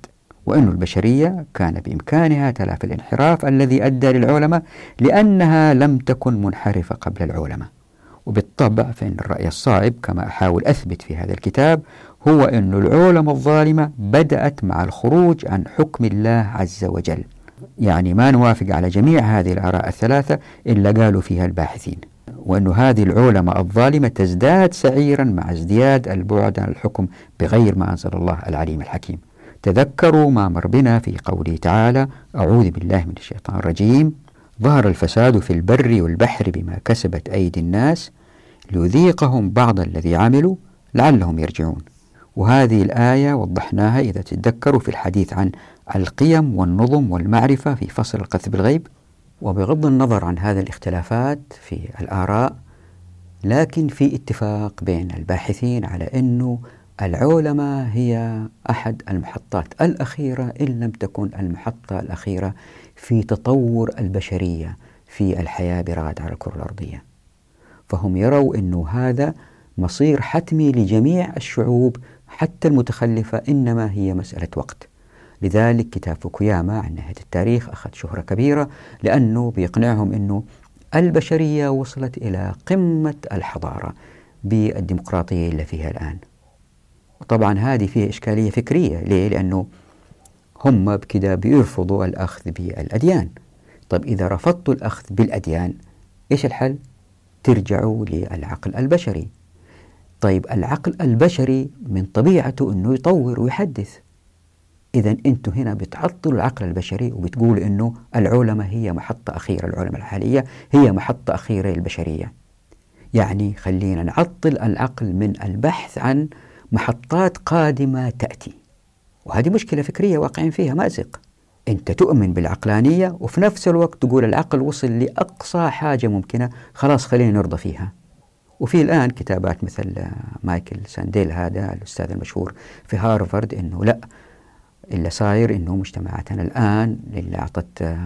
وأن البشرية كان بإمكانها تلافي الانحراف الذي أدى للعلماء لأنها لم تكن منحرفة قبل العلماء. وبالطبع فإن الرأي الصائب كما أحاول أثبت في هذا الكتاب هو أن العلماء الظالمة بدأت مع الخروج عن حكم الله عز وجل. يعني ما نوافق على جميع هذه الآراء الثلاثة إلا قالوا فيها الباحثين. وأن هذه العلماء الظالمة تزداد سعيرا مع ازدياد البعد عن الحكم بغير ما أنزل الله العليم الحكيم. تذكروا ما مر بنا في قوله تعالى أعوذ بالله من الشيطان الرجيم. ظهر الفساد في البر والبحر بما كسبت أيدي الناس ليذيقهم بعض الذي عملوا لعلهم يرجعون. وهذه الآية وضحناها إذا تتذكروا في الحديث عن القيم والنظم والمعرفة في فصل القذف بالغيب وبغض النظر عن هذه الاختلافات في الآراء لكن في اتفاق بين الباحثين على أنه العولمة هي أحد المحطات الأخيرة إن لم تكن المحطة الأخيرة في تطور البشرية في الحياة برغد على الكرة الأرضية. فهم يروا أنه هذا مصير حتمي لجميع الشعوب حتى المتخلفة إنما هي مسألة وقت. لذلك كتاب فوكوياما عن نهاية التاريخ أخذ شهرة كبيرة لأنه بيقنعهم أنه البشرية وصلت إلى قمة الحضارة بالديمقراطية اللي فيها الآن. وطبعا هذه فيها إشكالية فكرية. ليه؟ لأنه هم بكده بيرفضوا الأخذ بالأديان. طيب إذا رفضتوا الأخذ بالأديان إيش الحل؟ ترجعوا للعقل البشري. طيب العقل البشري من طبيعته أنه يطور ويحدث. إذا أنتم هنا بتعطلوا العقل البشري وبتقولوا أنه العلماء هي محطة أخيرة العلماء الحالية هي محطة أخيرة للبشرية. يعني خلينا نعطل العقل من البحث عن محطات قادمة تأتي. وهذه مشكلة فكرية واقعين فيها مأزق أنت تؤمن بالعقلانية وفي نفس الوقت تقول العقل وصل لأقصى حاجة ممكنة خلاص خلينا نرضى فيها. وفي الآن كتابات مثل مايكل سانديل هذا الأستاذ المشهور في هارفارد أنه لا اللي صاير أنه مجتمعاتنا الآن اللي أعطت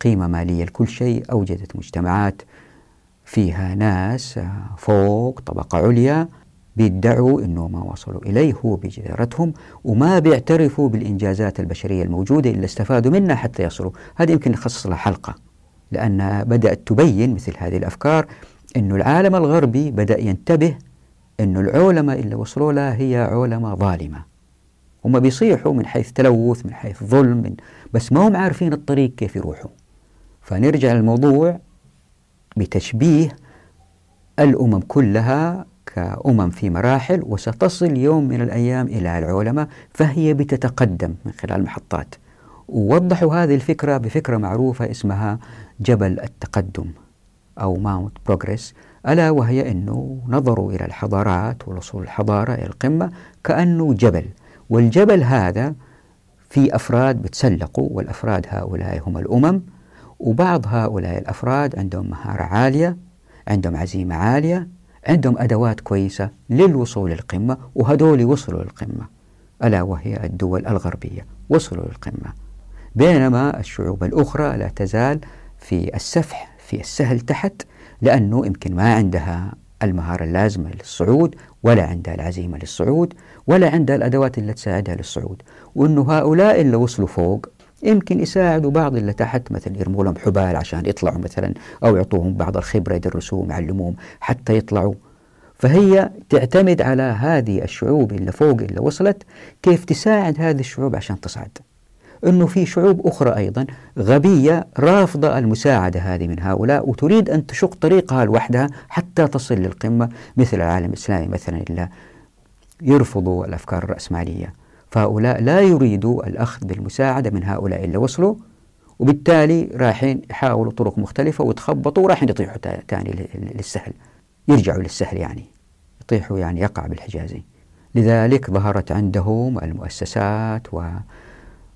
قيمة مالية لكل شيء أوجدت مجتمعات فيها ناس فوق طبقة عليا. بيدعوا أنه ما وصلوا إليه هو بجدارتهم وما بيعترفوا بالإنجازات البشرية الموجودة اللي استفادوا منها حتى يصلوا. هذه يمكن نخصص لها حلقة لأنها بدأت تبين مثل هذه الأفكار أنه العالم الغربي بدأ ينتبه أنه العولمة اللي وصلوا لها هي عولمة ظالمة. هم بيصيحوا من حيث تلوث من حيث ظلم من بس ما هم عارفين الطريق كيف يروحوا. فنرجع للموضوع بتشبيه الأمم كلها كأمم في مراحل وستصل يوم من الأيام إلى العولمة فهي بتتقدم من خلال محطات. ووضحوا هذه الفكرة بفكرة معروفة اسمها جبل التقدم أو Mount Progress ألا وهي أنه نظروا إلى الحضارات ووصول الحضارة إلى القمة كأنه جبل. والجبل هذا في أفراد بتسلقوا والأفراد هؤلاء هم الأمم. وبعض هؤلاء الأفراد عندهم مهارة عالية عندهم عزيمة عالية. عندهم أدوات كويسة للوصول للقمة وهدول وصلوا للقمة. ألا وهي الدول الغربية وصلوا للقمة. بينما الشعوب الأخرى لا تزال في السفح في السهل تحت لأنه يمكن ما عندها المهارة اللازمة للصعود ولا عندها العزيمة للصعود ولا عندها الأدوات اللي تساعدها للصعود. وأنه هؤلاء اللي وصلوا فوق يمكن يساعدوا بعض اللي تحت مثلا يرموا لهم حبال عشان يطلعوا مثلا أو يعطوهم بعض الخبرة يدرسوهم يعلموهم حتى يطلعوا. فهي تعتمد على هذه الشعوب اللي فوق اللي وصلت كيف تساعد هذه الشعوب عشان تصعد. أنه في شعوب أخرى أيضا غبية رافضة المساعدة هذه من هؤلاء وتريد أن تشق طريقها لوحدها حتى تصل للقمة مثل العالم الإسلامي مثلا إلا يرفضوا الأفكار الرأسمالية. فهؤلاء لا يريدوا الأخذ بالمساعدة من هؤلاء اللي وصلوا وبالتالي رايحين يحاولوا طرق مختلفة وتخبطوا ورايحين يطيحوا تاني للسهل. يرجعوا للسهل يعني يطيحوا يعني يقع بالحجازي. لذلك ظهرت عندهم المؤسسات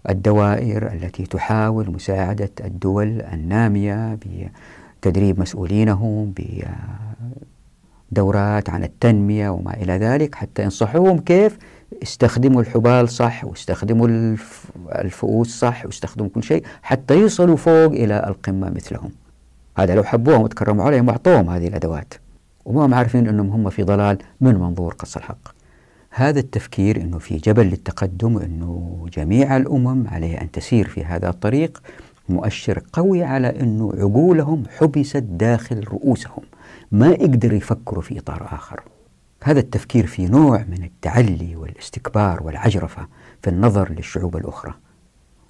والدوائر التي تحاول مساعدة الدول النامية بتدريب مسؤولينهم بدورات عن التنمية وما إلى ذلك حتى ينصحوهم كيف استخدموا الحبال صح واستخدموا الفؤوس صح واستخدموا كل شيء حتى يوصلوا فوق إلى القمة مثلهم. هذا لو حبوهم وتكرموا عليهم وأعطوهم هذه الأدوات. وما عارفين أنهم هم في ضلال من منظور قص الحق. هذا التفكير أنه في جبل للتقدم أنه جميع الأمم عليها أن تسير في هذا الطريق مؤشر قوي على أنه عقولهم حبست داخل رؤوسهم. ما يقدروا يفكروا في إطار آخر. هذا التفكير في نوع من التعلي والاستكبار والعجرفة في النظر للشعوب الأخرى.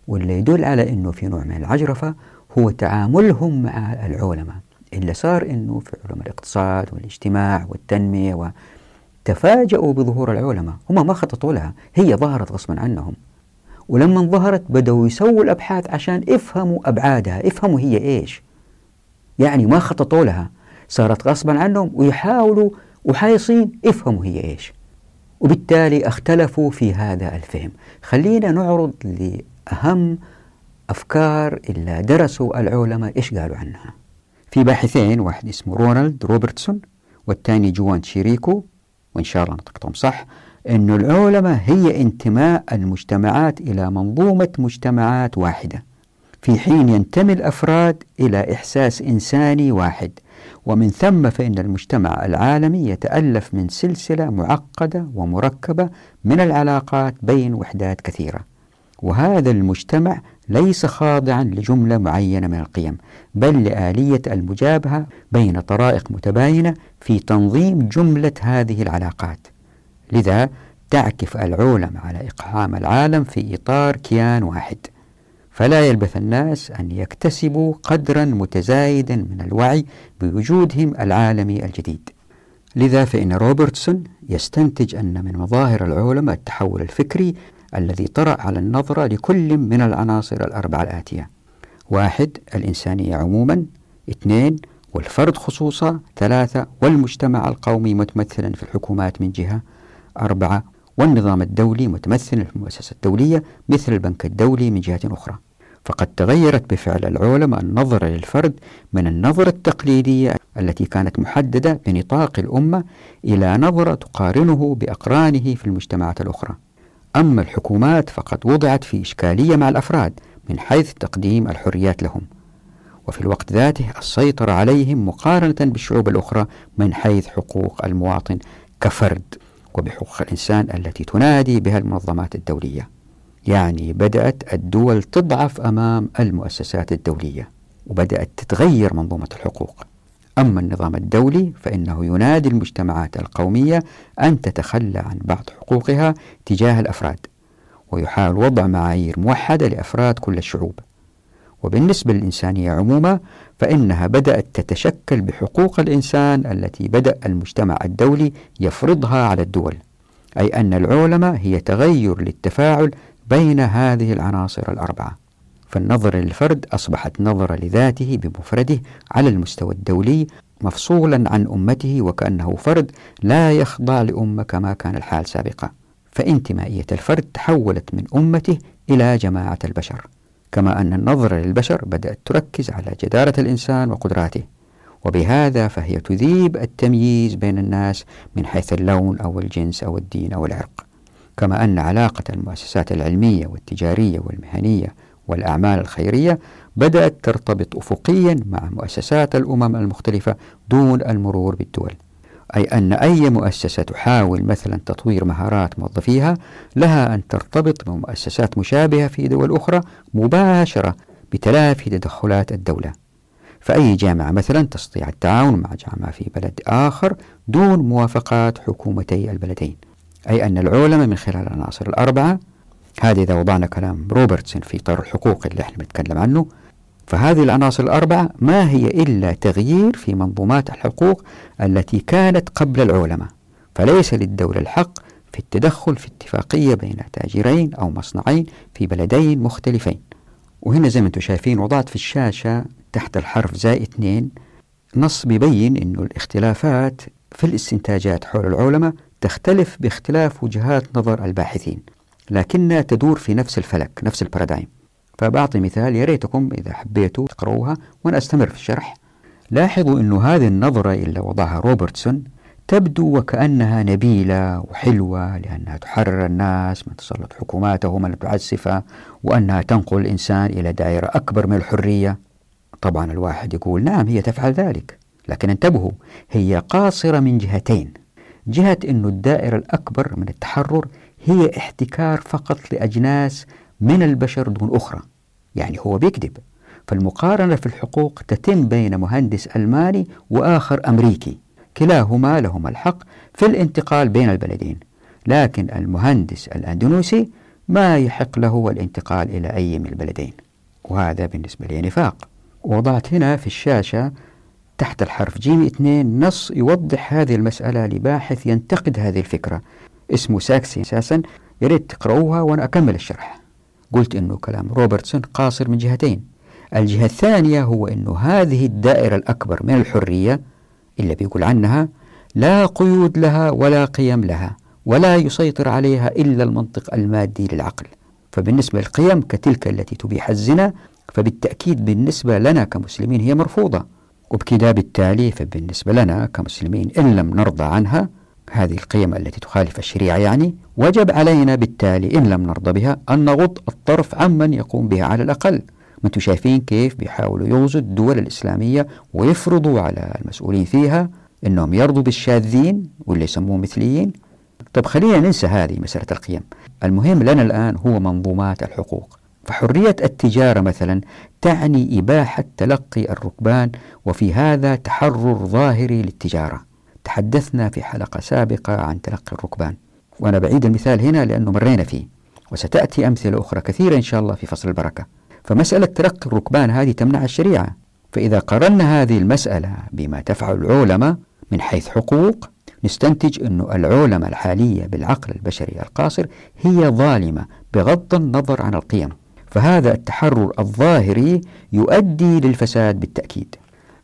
واللي يدل على أنه في نوع من العجرفة هو تعاملهم مع العلماء. اللي صار أنه في علوم الاقتصاد والاجتماع والتنمية وتفاجؤوا بظهور العلماء هم ما خططوا لها هي ظهرت غصبا عنهم. ولما ظهرت بدأوا يسووا الأبحاث عشان يفهموا أبعادها يفهموا هي إيش. يعني ما خططوا لها صارت غصبا عنهم ويحاولوا وحايصين يفهموا هي إيش. وبالتالي اختلفوا في هذا الفهم. خلينا نعرض لأهم أفكار اللي درسوا العلماء إيش قالوا عنها. في باحثين واحد اسمه رونالد روبرتسون والثاني جوان شيريكو وإن شاء الله نطقتهم صح أن العولمة هي انتماء المجتمعات إلى منظومة مجتمعات واحدة. في حين ينتمي الأفراد إلى إحساس إنساني واحد. ومن ثم فإن المجتمع العالمي يتألف من سلسلة معقدة ومركبة من العلاقات بين وحدات كثيرة. وهذا المجتمع ليس خاضعا لجملة معينة من القيم بل لآلية المجابهة بين طرائق متباينة في تنظيم جملة هذه العلاقات. لذا تعكف العولم على إقحام العالم في إطار كيان واحد. فلا يلبث الناس أن يكتسبوا قدرا متزايدا من الوعي بوجودهم العالمي الجديد. لذا فإن روبرتسون يستنتج أن من مظاهر العولمة التحول الفكري الذي طرأ على النظرة لكل من العناصر الأربعة الآتية. واحد الإنسانية عموما. اثنين والفرد خصوصا. ثلاثة والمجتمع القومي متمثلا في الحكومات من جهة. أربعة والنظام الدولي متمثلا في المؤسسة الدولية مثل البنك الدولي من جهة أخرى. فقد تغيرت بفعل العلماء النظرة للفرد من النظرة التقليدية التي كانت محددة بنطاق الأمة إلى نظرة تقارنه بأقرانه في المجتمعات الأخرى. أما الحكومات فقد وضعت في إشكالية مع الأفراد من حيث تقديم الحريات لهم. وفي الوقت ذاته السيطرة عليهم مقارنة بالشعوب الأخرى من حيث حقوق المواطن كفرد وبحقوق الإنسان التي تنادي بها المنظمات الدولية. يعني بدأت الدول تضعف أمام المؤسسات الدولية وبدأت تتغير منظومة الحقوق. أما النظام الدولي فإنه ينادي المجتمعات القومية أن تتخلى عن بعض حقوقها تجاه الأفراد ويحاول وضع معايير موحدة لأفراد كل الشعوب. وبالنسبة للإنسانية عموما فإنها بدأت تتشكل بحقوق الإنسان التي بدأ المجتمع الدولي يفرضها على الدول أي أن العولمة هي تغير للتفاعل بين هذه العناصر الأربعة. فالنظرة للفرد أصبحت نظرة لذاته بمفرده على المستوى الدولي مفصولا عن أمته وكأنه فرد لا يخضع لأمة كما كان الحال سابقا. فانتمائية الفرد تحولت من أمته إلى جماعة البشر. كما أن النظرة للبشر بدأت تركز على جدارة الإنسان وقدراته. وبهذا فهي تذيب التمييز بين الناس من حيث اللون أو الجنس أو الدين أو العرق. كما أن علاقة المؤسسات العلمية والتجارية والمهنية والأعمال الخيرية بدأت ترتبط أفقيا مع مؤسسات الأمم المختلفة دون المرور بالدول. أي أن أي مؤسسة تحاول مثلا تطوير مهارات موظفيها لها أن ترتبط بمؤسسات مشابهة في دول أخرى مباشرة بتلافي تدخلات الدولة. فأي جامعة مثلا تستطيع التعاون مع جامعة في بلد آخر دون موافقات حكومتي البلدين. أي أن العولمة من خلال العناصر الأربعة هذه إذا وضعنا كلام روبرتسون في إطار الحقوق اللي إحنا بنتكلم عنه فهذه العناصر الأربعة ما هي إلا تغيير في منظومات الحقوق التي كانت قبل العولمة فليس للدولة الحق في التدخل في اتفاقية بين تاجرين أو مصنعين في بلدين مختلفين. وهنا زي ما أنتم شايفين وضعت في الشاشة تحت الحرف زائد اثنين نص بيبين أنه الاختلافات في الاستنتاجات حول العولمة تختلف باختلاف وجهات نظر الباحثين لكنها تدور في نفس الفلك نفس البارادايم فبعطي مثال يا ريتكم إذا حبيتوا تقرؤوها وأنا أستمر في الشرح. لاحظوا أن هذه النظرة اللي وضعها روبرتسون تبدو وكأنها نبيلة وحلوة لأنها تحرر الناس من تسلط حكوماتهم المتعسفة وأنها تنقل الإنسان إلى دائرة أكبر من الحرية. طبعا الواحد يقول نعم هي تفعل ذلك. لكن انتبهوا هي قاصرة من جهتين. جهة أن الدائرة الأكبر من التحرر هي احتكار فقط لأجناس من البشر دون أخرى يعني هو بيكذب. فالمقارنة في الحقوق تتم بين مهندس ألماني وآخر أمريكي. كلاهما لهما الحق في الانتقال بين البلدين. لكن المهندس الأندونيسي ما يحق له الانتقال إلى أي من البلدين. وهذا بالنسبة لي نفاق وضعت هنا في الشاشة تحت الحرف. جيم اثنين نص يوضح هذه المسألة لباحث ينتقد هذه الفكرة. اسمه ساكسي. أساسا يا ريت تقرأوها وأنا أكمل الشرح. قلت أنه كلام روبرتسون قاصر من جهتين. الجهة الثانية هو أنه هذه الدائرة الأكبر من الحرية اللي بيقول عنها لا قيود لها ولا قيم لها ولا يسيطر عليها إلا المنطق المادي للعقل. فبالنسبة للقيم كتلك التي تبيح الزنا فبالتأكيد بالنسبة لنا كمسلمين هي مرفوضة. وبكذا بالتالي فبالنسبة لنا كمسلمين إن لم نرضى عنها هذه القيم التي تخالف الشريعة يعني وجب علينا بالتالي إن لم نرضى بها أن نغض الطرف عمن يقوم بها على الأقل. ما أنتم شايفين كيف بيحاولوا يغزوا الدول الإسلامية ويفرضوا على المسؤولين فيها أنهم يرضوا بالشاذين واللي يسموهم مثليين؟ طب خلينا ننسى هذه مسألة القيم. المهم لنا الآن هو منظومات الحقوق. فحرية التجارة مثلا تعني إباحة تلقي الركبان وفي هذا تحرر ظاهري للتجارة. تحدثنا في حلقة سابقة عن تلقي الركبان. وأنا بعيد المثال هنا لأنه مرينا فيه وستأتي أمثلة أخرى كثيرة إن شاء الله في فصل البركة. فمسألة تلقي الركبان هذه تمنع الشريعة. فإذا قررنا هذه المسألة بما تفعل العلماء من حيث حقوق نستنتج أن العلماء الحالية بالعقل البشري القاصر هي ظالمة بغض النظر عن القيم. فهذا التحرر الظاهري يؤدي للفساد بالتأكيد.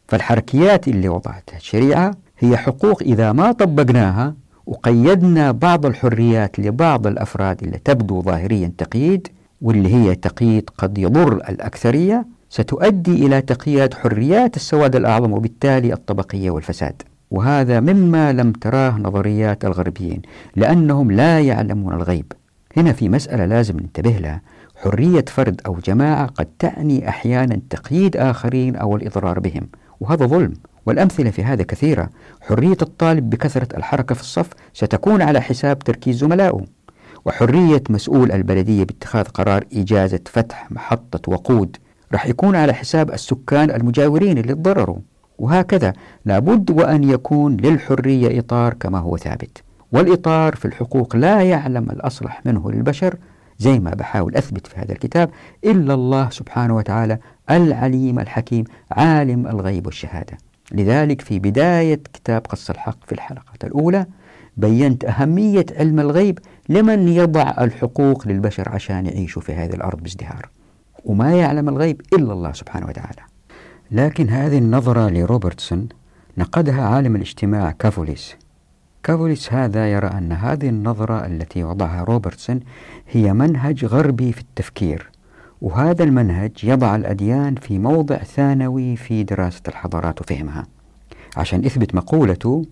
فالحركيات اللي وضعتها الشريعة هي حقوق إذا ما طبقناها وقيدنا بعض الحريات لبعض الأفراد اللي تبدو ظاهريا تقييد واللي هي تقييد قد يضر الأكثرية ستؤدي إلى تقييد حريات السواد الأعظم وبالتالي الطبقية والفساد. وهذا مما لم تراه نظريات الغربيين لأنهم لا يعلمون الغيب. هنا في مسألة لازم ننتبه لها. حرية فرد أو جماعة قد تعني أحيانا تقييد آخرين أو الإضرار بهم. وهذا ظلم والأمثلة في هذا كثيرة. حرية الطالب بكثرة الحركة في الصف ستكون على حساب تركيز زملائه. وحرية مسؤول البلدية باتخاذ قرار إجازة فتح محطة وقود راح يكون على حساب السكان المجاورين اللي تضرروا. وهكذا لابد وأن يكون للحرية إطار كما هو ثابت. والإطار في الحقوق لا يعلم الأصلح منه للبشر زي ما بحاول أثبت في هذا الكتاب إلا الله سبحانه وتعالى العليم الحكيم عالم الغيب والشهادة. لذلك في بداية كتاب قص الحق في الحلقة الأولى بينت أهمية علم الغيب لمن يضع الحقوق للبشر عشان يعيشوا في هذه الأرض بازدهار. وما يعلم الغيب إلا الله سبحانه وتعالى. لكن هذه النظرة لروبرتسون نقدها عالم الاجتماع كافوليس. كافوليس هذا يرى أن هذه النظرة التي وضعها روبرتسون هي منهج غربي في التفكير وهذا المنهج يضع الأديان في موضع ثانوي في دراسة الحضارات وفهمها. عشان يثبت مقولته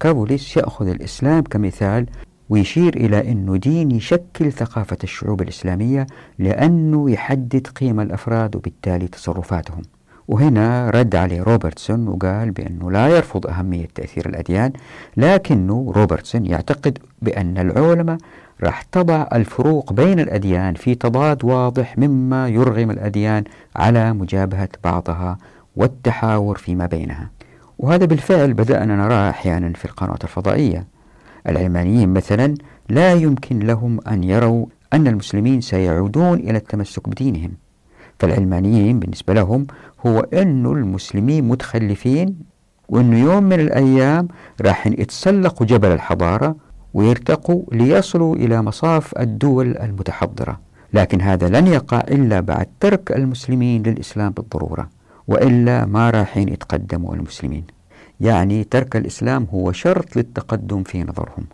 كافوليس يأخذ الإسلام كمثال ويشير إلى أنه دين يشكل ثقافة الشعوب الإسلامية لأنه يحدد قيم الأفراد وبالتالي تصرفاتهم. وهنا رد عليه روبرتسون وقال بأنه لا يرفض أهمية تأثير الأديان لكنه روبرتسون يعتقد بأن العلماء راح تضع الفروق بين الأديان في تضاد واضح مما يرغم الأديان على مجابهة بعضها والتحاور فيما بينها. وهذا بالفعل بدأنا نراه أحيانا في القنوات الفضائية. العلمانيين مثلا لا يمكن لهم أن يروا أن المسلمين سيعودون إلى التمسك بدينهم. فالعلمانيين بالنسبة لهم هو أن المسلمين متخلفين وأنه يوم من الأيام راح يتسلقوا جبل الحضارة ويرتقوا ليصلوا إلى مصاف الدول المتحضرة. لكن هذا لن يقع إلا بعد ترك المسلمين للإسلام بالضرورة وإلا ما راحين يتقدموا المسلمين. يعني ترك الإسلام هو شرط للتقدم في نظرهم.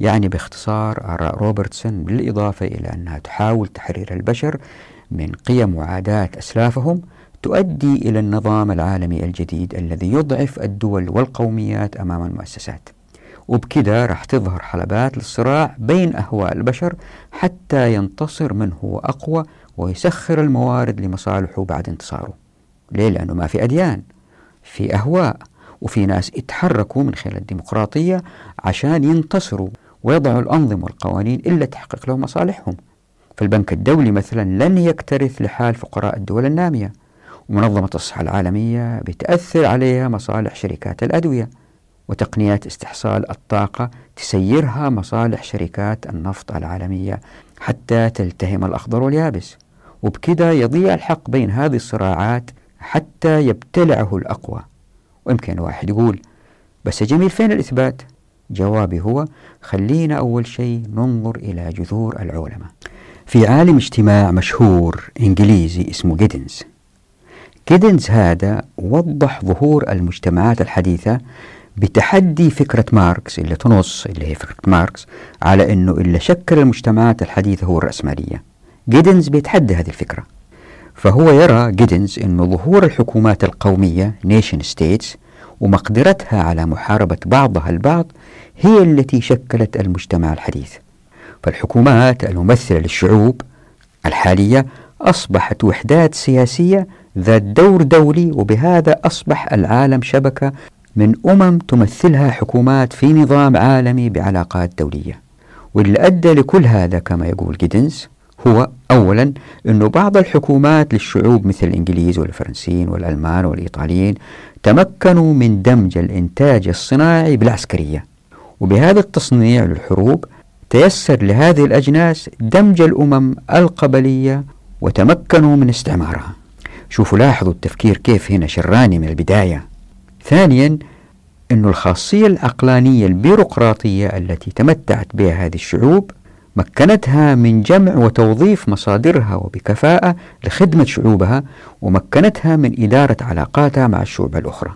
يعني باختصار آراء روبرتسون بالإضافة إلى أنها تحاول تحرير البشر من قيم وعادات أسلافهم تؤدي إلى النظام العالمي الجديد الذي يضعف الدول والقوميات أمام المؤسسات. وبكذا راح تظهر حلبات للصراع بين أهواء البشر حتى ينتصر من هو أقوى ويسخر الموارد لمصالحه بعد انتصاره. ليه؟ لأنه ما في أديان في أهواء وفي ناس يتحركوا من خلال الديمقراطية عشان ينتصروا ويضعوا الأنظمة والقوانين إلا تحقق لهم مصالحهم. فالبنك الدولي مثلا لن يكترث لحال فقراء الدول النامية ومنظمة الصحة العالمية بتأثر عليها مصالح شركات الأدوية وتقنيات استحصال الطاقة تسيرها مصالح شركات النفط العالمية حتى تلتهم الأخضر واليابس. وبكذا يضيع الحق بين هذه الصراعات حتى يبتلعه الأقوى. ويمكن واحد يقول بس جميل فين الإثبات؟ جوابي هو خلينا أول شيء ننظر إلى جذور العولمة في عالم اجتماع مشهور إنجليزي اسمه جيدنز. جيدنز هذا وضح ظهور المجتمعات الحديثة بتحدي فكرة ماركس اللي تنص اللي هي فكرة ماركس على أنه اللي شكل المجتمعات الحديثة هو الرأسمالية. جيدنز بيتحدى هذه الفكرة. فهو يرى جيدنز أن ظهور الحكومات القومية nation states ومقدرتها على محاربة بعضها البعض هي التي شكلت المجتمع الحديث. فالحكومات الممثلة للشعوب الحالية أصبحت وحدات سياسية ذات دور دولي وبهذا أصبح العالم شبكة من أمم تمثلها حكومات في نظام عالمي بعلاقات دولية. واللي أدى لكل هذا كما يقول جيدنز هو أولا أنه بعض الحكومات للشعوب مثل الإنجليز والفرنسيين والألمان والإيطاليين تمكنوا من دمج الإنتاج الصناعي بالعسكرية. وبهذا التصنيع للحروب تيسر لهذه الأجناس دمج الأمم القبلية وتمكنوا من استعمارها. شوفوا لاحظوا التفكير كيف هنا شراني من البداية. ثانيا أن الخاصية العقلانية البيروقراطية التي تمتعت بها هذه الشعوب مكنتها من جمع وتوظيف مصادرها وبكفاءة لخدمة شعوبها ومكنتها من إدارة علاقاتها مع الشعوب الأخرى.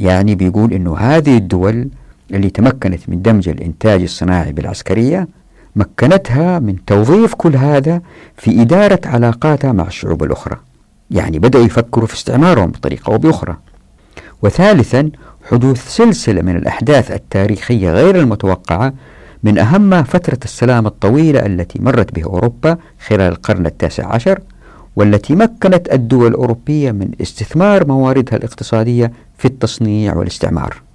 يعني بيقول أنه هذه الدول اللي تمكنت من دمج الإنتاج الصناعي بالعسكرية مكنتها من توظيف كل هذا في إدارة علاقاتها مع الشعوب الأخرى. يعني بدأوا يفكروا في استعمارهم بطريقة أو بأخرى. وثالثا حدوث سلسلة من الأحداث التاريخية غير المتوقعة من أهمها فترة السلام الطويلة التي مرت بها أوروبا خلال القرن التاسع عشر والتي مكنت الدول الأوروبية من استثمار مواردها الاقتصادية في التصنيع والاستعمار.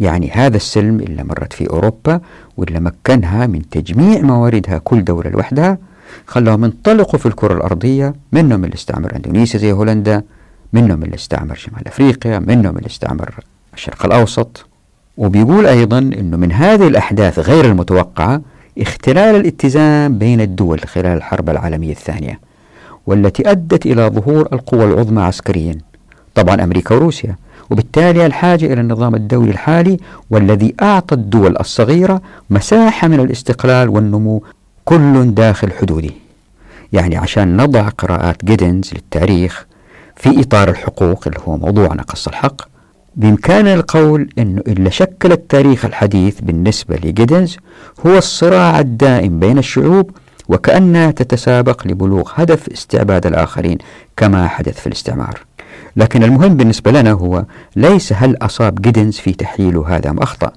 يعني هذا السلم اللي مرت في أوروبا واللي مكنها من تجميع مواردها كل دولة لوحدها خلاهم ينطلقوا في الكرة الأرضية منهم اللي استعمر أندونيسيا زي هولندا منهم اللي استعمر شمال أفريقيا منهم اللي استعمر الشرق الأوسط. وبيقول أيضا أنه من هذه الأحداث غير المتوقعة اختلال الاتزان بين الدول خلال الحرب العالمية الثانية والتي أدت إلى ظهور القوى العظمى عسكريا. طبعا أمريكا وروسيا وبالتالي الحاجة إلى النظام الدولي الحالي والذي أعطى الدول الصغيرة مساحة من الاستقلال والنمو كل داخل حدوده يعني عشان نضع قراءات جيدنز للتاريخ في إطار الحقوق اللي هو موضوعنا قص الحق بإمكاننا القول أنه إلا شكل التاريخ الحديث بالنسبة لجيدنز هو الصراع الدائم بين الشعوب وكأنها تتسابق لبلوغ هدف استعباد الآخرين كما حدث في الاستعمار. لكن المهم بالنسبة لنا هو ليس هل أصاب جيدنز في تحليله هذا أم أخطأ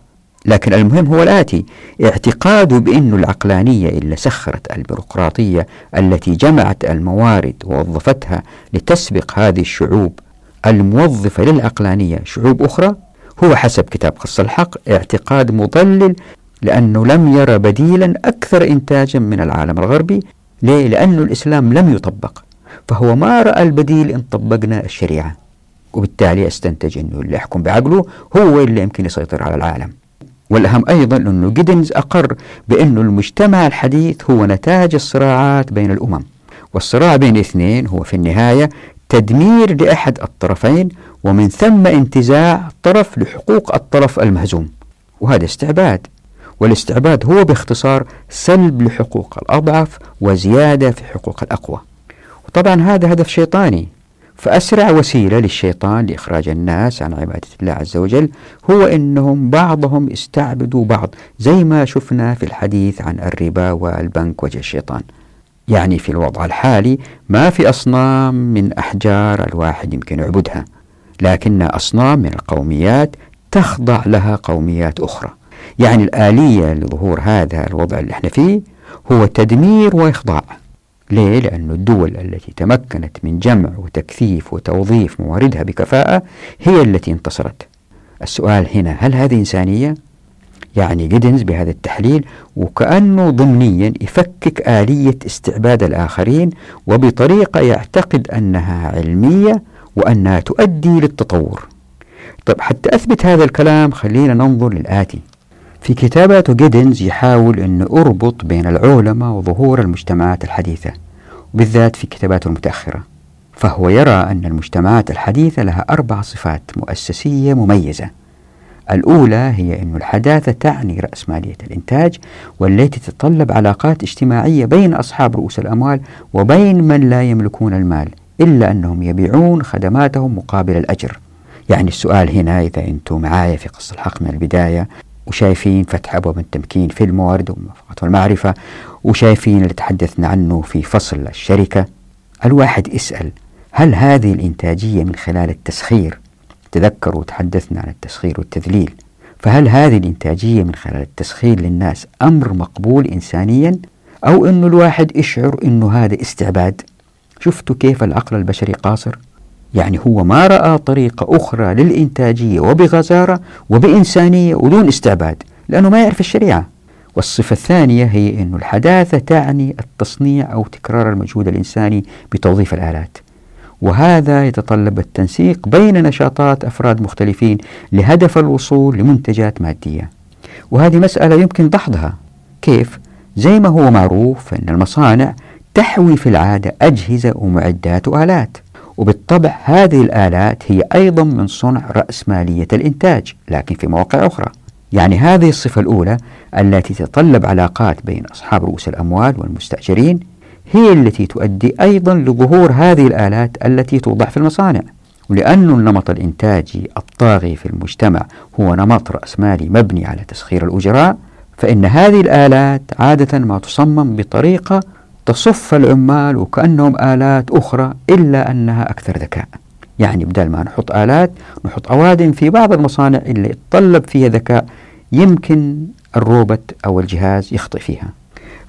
لكن المهم هو الآتي اعتقاده بأن العقلانية اللي سخرت البيروقراطية التي جمعت الموارد ووظفتها لتسبق هذه الشعوب الموظفة للعقلانية شعوب أخرى هو حسب كتاب قص الحق اعتقاد مضلل لأنه لم يرى بديلا أكثر إنتاجا من العالم الغربي ليه؟ لأن الإسلام لم يطبق فهو ما رأى البديل إن طبقنا الشريعة. وبالتالي استنتج أنه اللي يحكم بعقله هو اللي يمكن يسيطر على العالم. والأهم أيضا أنه جيدنز أقر بأن المجتمع الحديث هو نتاج الصراعات بين الأمم. والصراع بين اثنين هو في النهاية تدمير لأحد الطرفين ومن ثم انتزاع طرف لحقوق الطرف المهزوم. وهذا استعباد. والاستعباد هو باختصار سلب لحقوق الأضعف وزيادة في حقوق الأقوى. وطبعا هذا هدف شيطاني. فأسرع وسيلة للشيطان لإخراج الناس عن عبادة الله عز وجل هو أنهم بعضهم استعبدوا بعض زي ما شفنا في الحديث عن الربا والبنك وجه الشيطان. يعني في الوضع الحالي ما في أصنام من أحجار الواحد يمكن يعبدها لكن أصنام من القوميات تخضع لها قوميات أخرى. يعني الآلية لظهور هذا الوضع اللي إحنا فيه هو تدمير وإخضاع. ليه؟ لأن الدول التي تمكنت من جمع وتكثيف وتوظيف مواردها بكفاءة هي التي انتصرت السؤال هنا هل هذه إنسانية؟ يعني جيدنز بهذا التحليل وكأنه ضمنيا يفكك آلية استعباد الآخرين وبطريقة يعتقد أنها علمية وأنها تؤدي للتطور طيب حتى أثبت هذا الكلام خلينا ننظر للآتي في كتاباته جيدنز يحاول أن أربط بين العولمة وظهور المجتمعات الحديثة وبالذات في كتاباته المتأخرة. فهو يرى أن المجتمعات الحديثة لها أربع صفات مؤسسية مميزة. الأولى هي أن الحداثة تعني رأسمالية الإنتاج والتي تتطلب علاقات اجتماعية بين أصحاب رؤوس الأموال وبين من لا يملكون المال إلا أنهم يبيعون خدماتهم مقابل الأجر. يعني السؤال هنا إذا أنتم معايا في قصة الحق من البداية وشايفين فتح أبواب التمكين في الموارد والمعرفة وشايفين اللي تحدثنا عنه في فصل الشركة. الواحد يسأل هل هذه الإنتاجية من خلال التسخير؟ تذكروا تحدثنا عن التسخير والتذليل. فهل هذه الإنتاجية من خلال التسخير للناس أمر مقبول إنسانيا؟ أو أنه الواحد يشعر أنه هذا استعباد؟ شفتوا كيف العقل البشري قاصر؟ يعني هو ما رأى طريقة أخرى للإنتاجية وبغزارة وبإنسانية ودون استعباد لأنه ما يعرف الشريعة. والصفة الثانية هي أن الحداثة تعني التصنيع أو تكرار المجهود الإنساني بتوظيف الآلات. وهذا يتطلب التنسيق بين نشاطات أفراد مختلفين لهدف الوصول لمنتجات مادية. وهذه مسألة يمكن دحضها كيف؟ زي ما هو معروف أن المصانع تحوي في العادة أجهزة ومعدات وآلات. وبالطبع هذه الآلات هي أيضا من صنع رأسمالية الإنتاج لكن في مواقع أخرى. يعني هذه الصفة الأولى التي تتطلب علاقات بين أصحاب رؤوس الأموال والمستأجرين هي التي تؤدي أيضا لظهور هذه الآلات التي توضع في المصانع. ولأن النمط الإنتاجي الطاغي في المجتمع هو نمط رأسمالي مبني على تسخير الأجراء فإن هذه الآلات عادة ما تصمم بطريقة تصف العمال وكأنهم آلات أخرى إلا أنها أكثر ذكاء. يعني بدل ما نحط آلات نحط أوادم في بعض المصانع اللي يتطلب فيها ذكاء يمكن الروبوت أو الجهاز يخطئ فيها.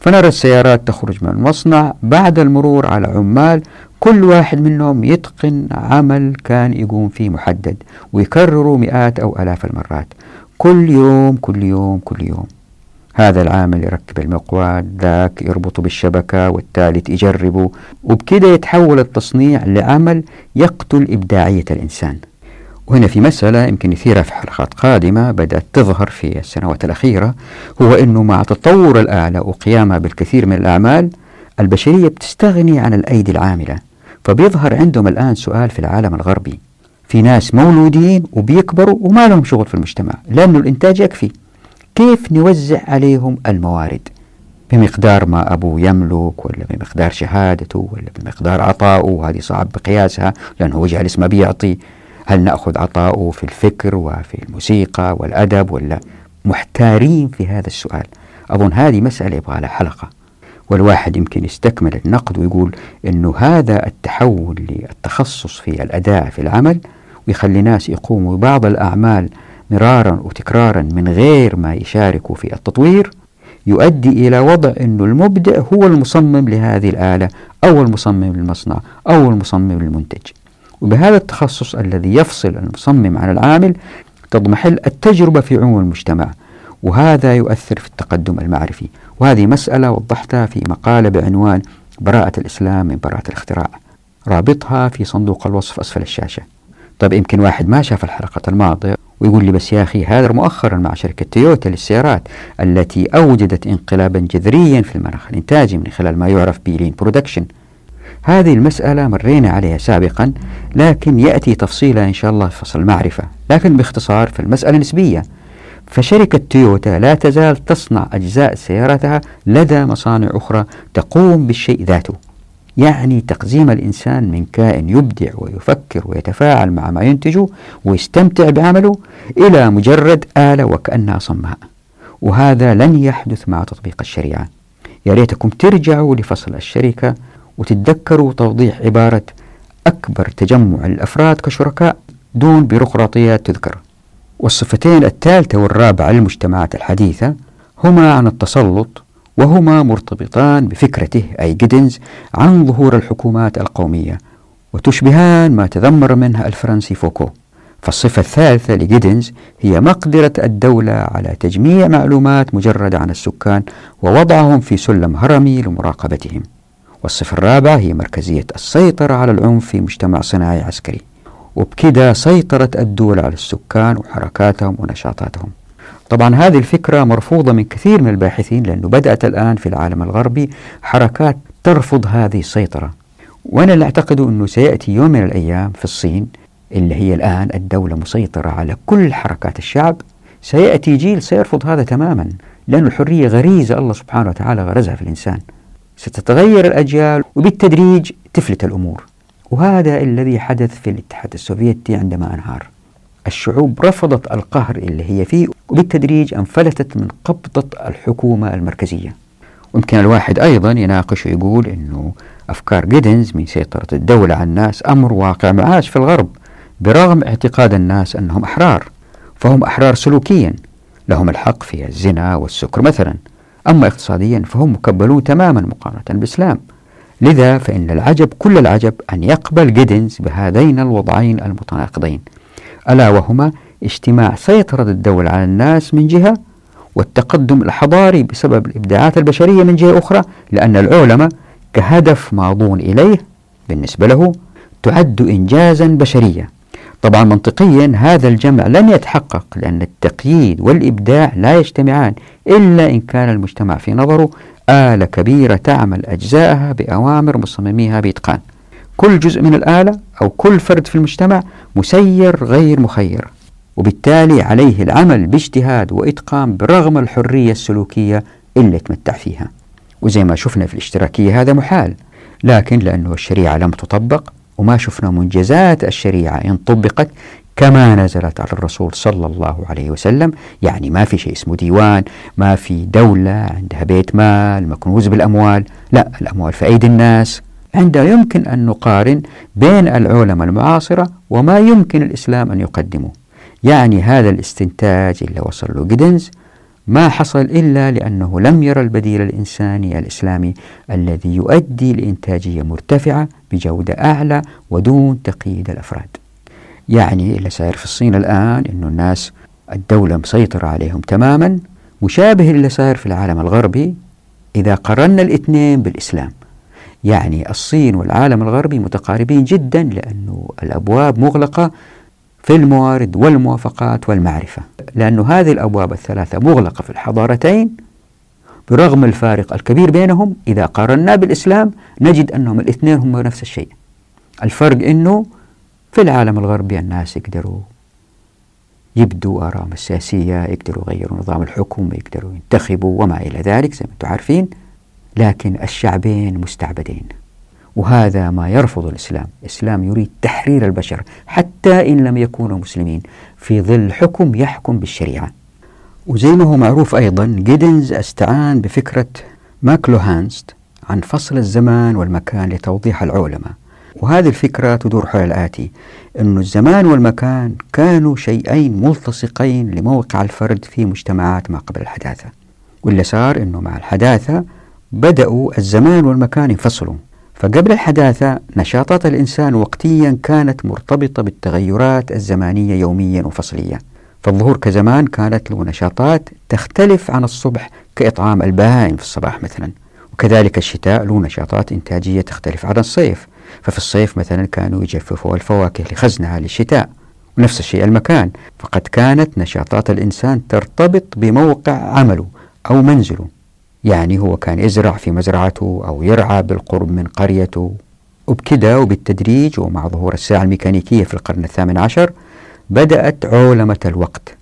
فنرى السيارات تخرج من المصنع بعد المرور على عمال كل واحد منهم يتقن عمل كان يقوم فيه محدد ويكرروا مئات أو ألاف المرات. كل يوم كل يوم كل يوم. هذا العامل يركب المقود ذاك يربطه بالشبكة والثالث يجربه. وبكده يتحول التصنيع لعمل يقتل إبداعية الإنسان. وهنا في مسألة يمكن يثيرها في حلقات قادمة بدأت تظهر في السنوات الأخيرة هو أنه مع تطور الآلة وقيامها بالكثير من الأعمال البشرية بتستغني عن الأيدي العاملة. فبيظهر عندهم الآن سؤال في العالم الغربي. في ناس مولودين وبيكبروا وما لهم شغل في المجتمع لأنه الإنتاج يكفي. كيف نوزع عليهم الموارد؟ بمقدار ما أبوه يملك ولا بمقدار شهادته ولا بمقدار عطائه وهذه صعب بقياسها لأنه هو جالس ما بيعطي. هل نأخذ عطاؤه في الفكر وفي الموسيقى والأدب ولا محتارين في هذا السؤال؟ أظن هذه مسألة يبغى لها حلقة. والواحد يمكن يستكمل النقد ويقول أنه هذا التحول للتخصص في الأداء في العمل ويخلي ناس يقوموا ببعض الأعمال مرارا وتكرارا من غير ما يشاركوا في التطوير يؤدي إلى وضع أن المبدع هو المصمم لهذه الآلة أو المصمم للمصنع أو المصمم للمنتج. وبهذا التخصص الذي يفصل المصمم عن العامل تضمحل التجربة في عموم المجتمع وهذا يؤثر في التقدم المعرفي. وهذه مسألة وضحتها في مقالة بعنوان براءة الإسلام من براءة الاختراع رابطها في صندوق الوصف أسفل الشاشة. طيب يمكن واحد ما شاف الحلقة الماضية؟ ويقول لي بس يا أخي هذا مؤخرا مع شركة تويوتا للسيارات التي أوجدت انقلابا جذريا في المناخ الإنتاجي من خلال ما يعرف ب lean production هذه المسألة مرينا عليها سابقا لكن يأتي تفصيلها إن شاء الله في فصل المعرفة. لكن باختصار فالمسألة نسبية فشركة تويوتا لا تزال تصنع أجزاء سيارتها لدى مصانع أخرى تقوم بالشيء ذاته. يعني تقزيم الإنسان من كائن يبدع ويفكر ويتفاعل مع ما ينتجه ويستمتع بعمله إلى مجرد آلة وكأنها صماء وهذا لن يحدث مع تطبيق الشريعة. يا ريتكم ترجعوا لفصل الشركة وتتذكروا توضيح عبارة أكبر تجمع الأفراد كشركاء دون بيروقراطيات تذكر. والصفتين الثالثة والرابعة للمجتمعات الحديثة هما عن التسلط وهما مرتبطان بفكرته أي جيدنز عن ظهور الحكومات القومية وتشبهان ما تذمر منها الفرنسي فوكو. فالصفة الثالثة لجيدنز هي مقدرة الدولة على تجميع معلومات مجردة عن السكان ووضعهم في سلم هرمي لمراقبتهم. والصفة الرابعة هي مركزية السيطرة على العنف في مجتمع صناعي عسكري. وبكده سيطرة الدول على السكان وحركاتهم ونشاطاتهم. طبعا هذه الفكرة مرفوضة من كثير من الباحثين لأنه بدأت الآن في العالم الغربي حركات ترفض هذه السيطرة. وأنا اللي أعتقد أنه سيأتي يوم من الأيام في الصين اللي هي الآن الدولة مسيطرة على كل حركات الشعب سيأتي جيل سيرفض هذا تماما لأن الحرية غريزة الله سبحانه وتعالى غرزها في الإنسان. ستتغير الأجيال وبالتدريج تفلت الأمور. وهذا الذي حدث في الاتحاد السوفيتي عندما أنهار. الشعوب رفضت القهر اللي هي فيه. وبالتدريج انفلتت من قبضة الحكومة المركزية. ويمكن الواحد أيضا يناقش ويقول أنه أفكار جيدنز من سيطرة الدولة على الناس أمر واقع معاش في الغرب برغم اعتقاد الناس أنهم أحرار فهم أحرار سلوكيا لهم الحق في الزنا والسكر مثلا. أما اقتصاديا فهم مكبلون تماما مقارنة بالإسلام. لذا فإن العجب كل العجب أن يقبل جيدنز بهذين الوضعين المتناقضين. ألا وهما اجتماع سيطرة الدولة على الناس من جهة والتقدم الحضاري بسبب الإبداعات البشرية من جهة أخرى لأن العولمة كهدف ماضون إليه بالنسبة له تعد إنجازا بشريا. طبعا منطقيا هذا الجمع لن يتحقق لأن التقييد والإبداع لا يجتمعان إلا إن كان المجتمع في نظره آلة كبيرة تعمل أجزاءها بأوامر مصمميها بإتقان. كل جزء من الآلة أو كل فرد في المجتمع مسير غير مخير. وبالتالي عليه العمل باجتهاد وإتقان برغم الحرية السلوكية اللي يتمتع فيها. وزي ما شفنا في الاشتراكية هذا محال لكن لأنه الشريعة لم تطبق وما شفنا منجزات الشريعة إن طبقت كما نزلت على الرسول صلى الله عليه وسلم. يعني ما في شيء اسمه ديوان ما في دولة عندها بيت مال مكنوز بالأموال لا الأموال في أيدي الناس. عندما يمكن أن نقارن بين العلماء المعاصرة وما يمكن الإسلام أن يقدمه. يعني هذا الاستنتاج اللي وصل له جيدنز ما حصل إلا لأنه لم يرى البديل الإنساني الإسلامي الذي يؤدي لإنتاجية مرتفعة بجودة أعلى ودون تقييد الأفراد. يعني اللي صاير في الصين الآن أنه الناس الدولة مسيطرة عليهم تماما مشابه اللي صاير في العالم الغربي إذا قرنا الاثنين بالإسلام. يعني الصين والعالم الغربي متقاربين جدا لأنه الأبواب مغلقة في الموارد والموافقات والمعرفة. لأن هذه الأبواب الثلاثة مغلقة في الحضارتين برغم الفارق الكبير بينهم إذا قارنا بالإسلام نجد أنهم الاثنين هم نفس الشيء. الفرق أنه في العالم الغربي الناس يقدروا يبدوا آرائهم السياسية يقدروا يغيروا نظام الحكم يقدروا ينتخبوا وما إلى ذلك زي ما أنتم عارفين لكن الشعبين مستعبدين. وهذا ما يرفض الإسلام. الإسلام يريد تحرير البشر حتى إن لم يكونوا مسلمين. في ظل حكم يحكم بالشريعة. وزي ما هو معروف أيضا جيدنز أستعان بفكرة ماكلوهان ست عن فصل الزمان والمكان لتوضيح العولمة وهذه الفكرة تدور حول الآتي أن الزمان والمكان كانوا شيئين ملتصقين لموقع الفرد في مجتمعات ما قبل الحداثة. واللي صار أنه مع الحداثة بدأوا الزمان والمكان ينفصلوا فقبل الحداثة نشاطات الإنسان وقتيا كانت مرتبطة بالتغيرات الزمانية يوميا وفصليا. فالظهور كزمان كانت له نشاطات تختلف عن الصبح كإطعام البهائم في الصباح مثلا. وكذلك الشتاء له نشاطات إنتاجية تختلف عن الصيف. ففي الصيف مثلا كانوا يجففوا الفواكه لخزنها للشتاء. ونفس الشيء المكان. فقد كانت نشاطات الإنسان ترتبط بموقع عمله أو منزله. يعني هو كان يزرع في مزرعته أو يرعى بالقرب من قريته. وبكذا وبالتدريج ومع ظهور الساعة الميكانيكية في القرن الثامن عشر بدأت عولمة الوقت.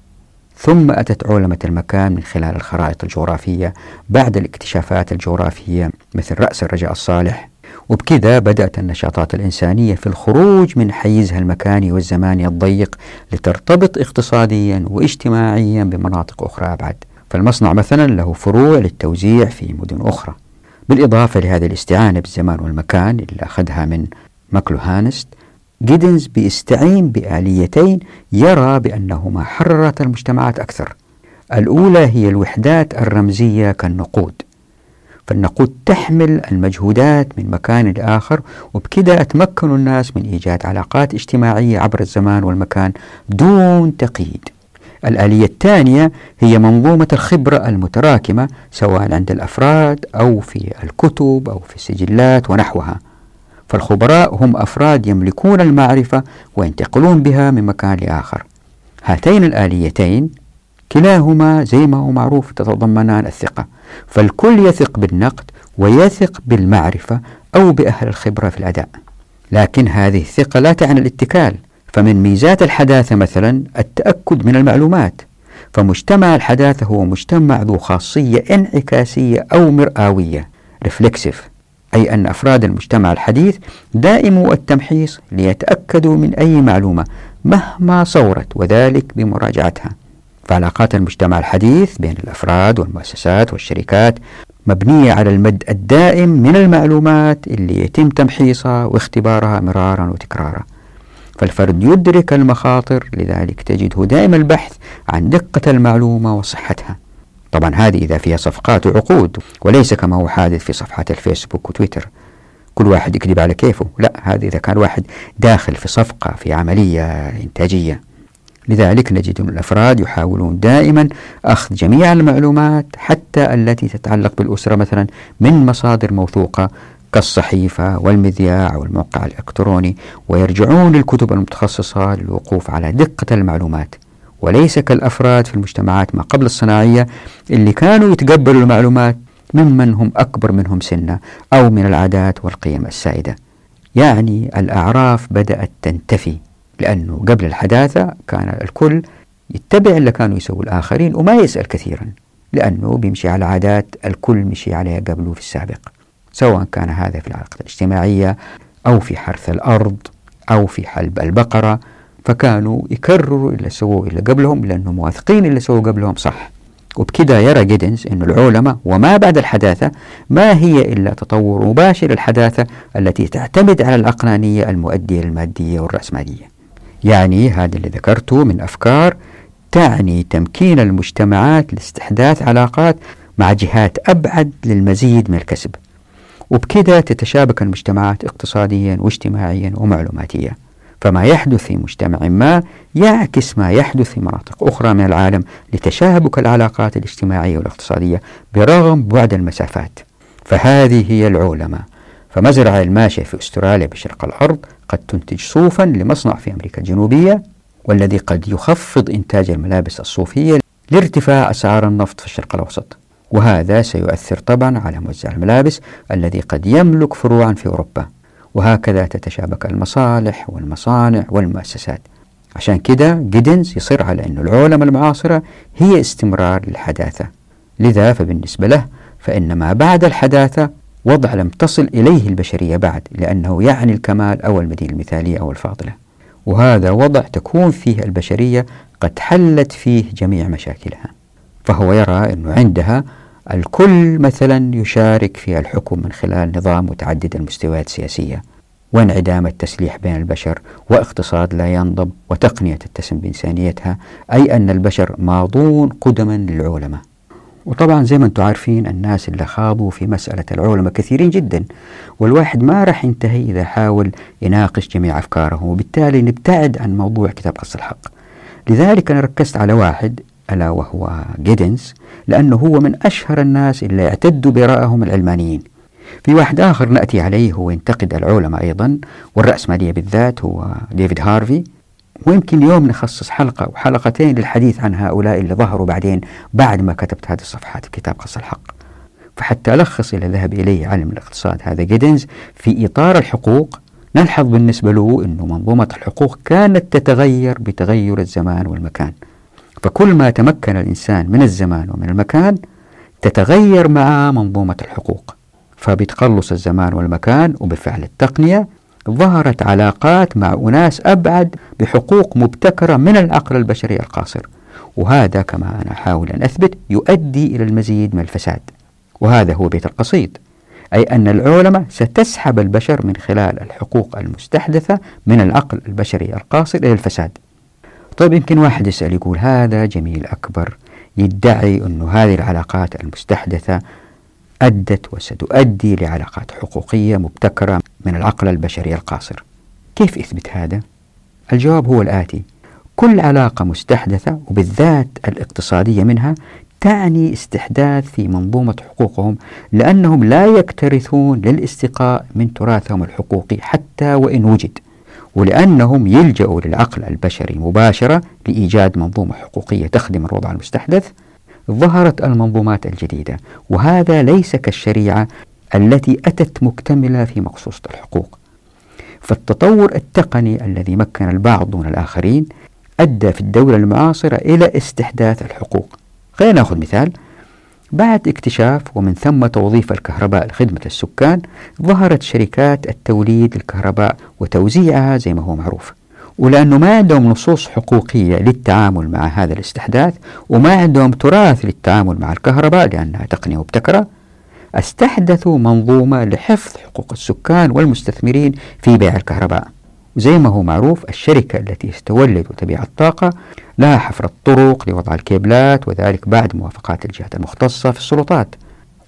ثم أتت عولمة المكان من خلال الخرائط الجغرافية بعد الاكتشافات الجغرافية مثل رأس الرجاء الصالح. وبكذا بدأت النشاطات الإنسانية في الخروج من حيزها المكاني والزماني الضيق لترتبط اقتصاديا واجتماعيا بمناطق أخرى أبعد فالمصنع مثلا له فروع للتوزيع في مدن أخرى بالإضافة لهذه الاستعانة بالزمان والمكان اللي أخذها من ماكلوهان ست جيدنز بيستعين بآليتين يرى بأنهما حررت المجتمعات أكثر. الأولى هي الوحدات الرمزية كالنقود فالنقود تحمل المجهودات من مكان لآخر وبكذا أتمكن الناس من إيجاد علاقات اجتماعية عبر الزمان والمكان دون تقييد. الآلية الثانية هي منظومة الخبرة المتراكمة سواء عند الأفراد أو في الكتب أو في السجلات ونحوها. فالخبراء هم أفراد يملكون المعرفة وينتقلون بها من مكان لآخر. هاتين الآليتين كلاهما زي ما هو معروف تتضمنان الثقة. فالكل يثق بالنقد ويثق بالمعرفة أو بأهل الخبرة في الأداء. لكن هذه الثقة لا تعني الاتكال. فمن ميزات الحداثة مثلا التأكد من المعلومات. فمجتمع الحداثة هو مجتمع ذو خاصية انعكاسية أو مرآوية ريفلكسيف أي أن أفراد المجتمع الحديث دائمو التمحيص ليتأكدوا من أي معلومة مهما صورت وذلك بمراجعتها. فعلاقات المجتمع الحديث بين الأفراد والمؤسسات والشركات مبنية على المد الدائم من المعلومات اللي يتم تمحيصها واختبارها مرارا وتكرارا. فالفرد يدرك المخاطر لذلك تجده دائما البحث عن دقة المعلومة وصحتها. طبعا هذه إذا فيها صفقات وعقود وليس كما هو حادث في صفحات الفيسبوك وتويتر. كل واحد يكذب على كيفه. لا هذا إذا كان واحد داخل في صفقة في عملية إنتاجية. لذلك نجد أن الأفراد يحاولون دائما أخذ جميع المعلومات حتى التي تتعلق بالأسرة مثلا من مصادر موثوقة كالصحيفة والمذياع والموقع الإلكتروني ويرجعون للكتب المتخصصة للوقوف على دقة المعلومات. وليس كالأفراد في المجتمعات ما قبل الصناعية اللي كانوا يتقبلوا المعلومات ممن هم أكبر منهم سنا أو من العادات والقيم السائدة. يعني الأعراف بدأت تنتفي لأنه قبل الحداثة كان الكل يتبع اللي كانوا يسووا الآخرين وما يسأل كثيرا لأنه بيمشي على عادات الكل مشي عليها قبله في السابق. سواء كان هذا في العلاقة الاجتماعية أو في حرث الأرض أو في حلب البقرة فكانوا يكرروا اللي سووه اللي قبلهم لأنهم واثقين اللي سووه قبلهم صح. وبكذا يرى جيدنز أن العولمة وما بعد الحداثة ما هي إلا تطور مباشر الحداثة التي تعتمد على العقلانية المؤدية للمادية والرأسمالية. يعني هذا اللي ذكرته من أفكار تعني تمكين المجتمعات لاستحداث علاقات مع جهات أبعد للمزيد من الكسب. وبكذا تتشابك المجتمعات اقتصاديا واجتماعيا ومعلوماتيا. فما يحدث في مجتمع ما يعكس ما يحدث في مناطق أخرى من العالم لتشابك العلاقات الاجتماعية والاقتصادية برغم بعد المسافات. فهذه هي العولمة. فمزرعة الماشية في أستراليا بشرق الأرض قد تنتج صوفا لمصنع في أمريكا الجنوبية والذي قد يخفض إنتاج الملابس الصوفية لارتفاع أسعار النفط في الشرق الأوسط. وهذا سيؤثر طبعا على موزع الملابس الذي قد يملك فروعا في أوروبا. وهكذا تتشابك المصالح والمصانع والمؤسسات. عشان كده جيدنز يصر على أن العولمة المعاصرة هي استمرار للحداثة. لذا فبالنسبة له فإن ما بعد الحداثة وضع لم تصل إليه البشرية بعد لأنه يعني الكمال أو المدينة المثالية أو الفاضلة. وهذا وضع تكون فيه البشرية قد حلت فيه جميع مشاكلها. فهو يرى أنه عندها الكل مثلا يشارك في الحكم من خلال نظام متعدد المستويات السياسية وانعدام التسليح بين البشر واقتصاد لا ينضب وتقنية تتسم بإنسانيتها أي أن البشر ماضون قدما للعولمة وطبعا زي ما أنتم عارفين الناس اللي خاضوا في مسألة العولمة كثيرين جدا والواحد ما راح ينتهي إذا حاول يناقش جميع أفكارهم وبالتالي نبتعد عن موضوع كتاب قص الحق. لذلك أنا ركزت على واحد ألا وهو جيدنز لأنه هو من أشهر الناس اللي يعتدوا برأيهم العلمانيين. في واحد آخر نأتي عليه هو ينتقد العلماء أيضا والرأسمالية بالذات هو ديفيد هارفي. ويمكن اليوم نخصص حلقة أو حلقتين للحديث عن هؤلاء اللي ظهروا بعدين بعد ما كتبت هذه الصفحات في كتاب قص الحق. فحتى ألخص إلى ذهب إليه علم الاقتصاد هذا جيدنز في إطار الحقوق نلحظ بالنسبة له أن منظومة الحقوق كانت تتغير بتغير الزمان والمكان. فكل ما تمكن الإنسان من الزمان ومن المكان تتغير مع منظومة الحقوق. فبتقلص الزمان والمكان وبفعل التقنية ظهرت علاقات مع أناس أبعد بحقوق مبتكرة من العقل البشري القاصر. وهذا كما أنا أحاول أن أثبت يؤدي إلى المزيد من الفساد. وهذا هو بيت القصيد أي أن العولمة ستسحب البشر من خلال الحقوق المستحدثة من العقل البشري القاصر إلى الفساد. طيب يمكن واحد يسأل يقول هذا جميل أكبر يدعي أن هذه العلاقات المستحدثة أدت وستؤدي لعلاقات حقوقية مبتكرة من العقل البشري القاصر كيف يثبت هذا؟ الجواب هو الآتي كل علاقة مستحدثة وبالذات الاقتصادية منها تعني استحداث في منظومة حقوقهم لأنهم لا يكترثون للاستقاء من تراثهم الحقوقي حتى وإن وجد ولأنهم يلجأوا للعقل البشري مباشرة لإيجاد منظومة حقوقية تخدم الوضع المستحدث ظهرت المنظومات الجديدة وهذا ليس كالشريعة التي أتت مكتملة في مقصوصة الحقوق. فالتطور التقني الذي مكن البعض دون الآخرين أدى في الدولة المعاصرة إلى استحداث الحقوق. خلينا نأخذ مثال. بعد اكتشاف ومن ثم توظيف الكهرباء لخدمة السكان ظهرت شركات التوليد الكهرباء وتوزيعها زي ما هو معروف. ولأنه ما عندهم نصوص حقوقية للتعامل مع هذا الاستحداث وما عندهم تراث للتعامل مع الكهرباء لأنها تقنية مبتكرة استحدثوا منظومة لحفظ حقوق السكان والمستثمرين في بيع الكهرباء. وزي ما هو معروف الشركة التي تستولد وتبيع الطاقة لها حفر الطرق لوضع الكيبلات وذلك بعد موافقات الجهات المختصة في السلطات.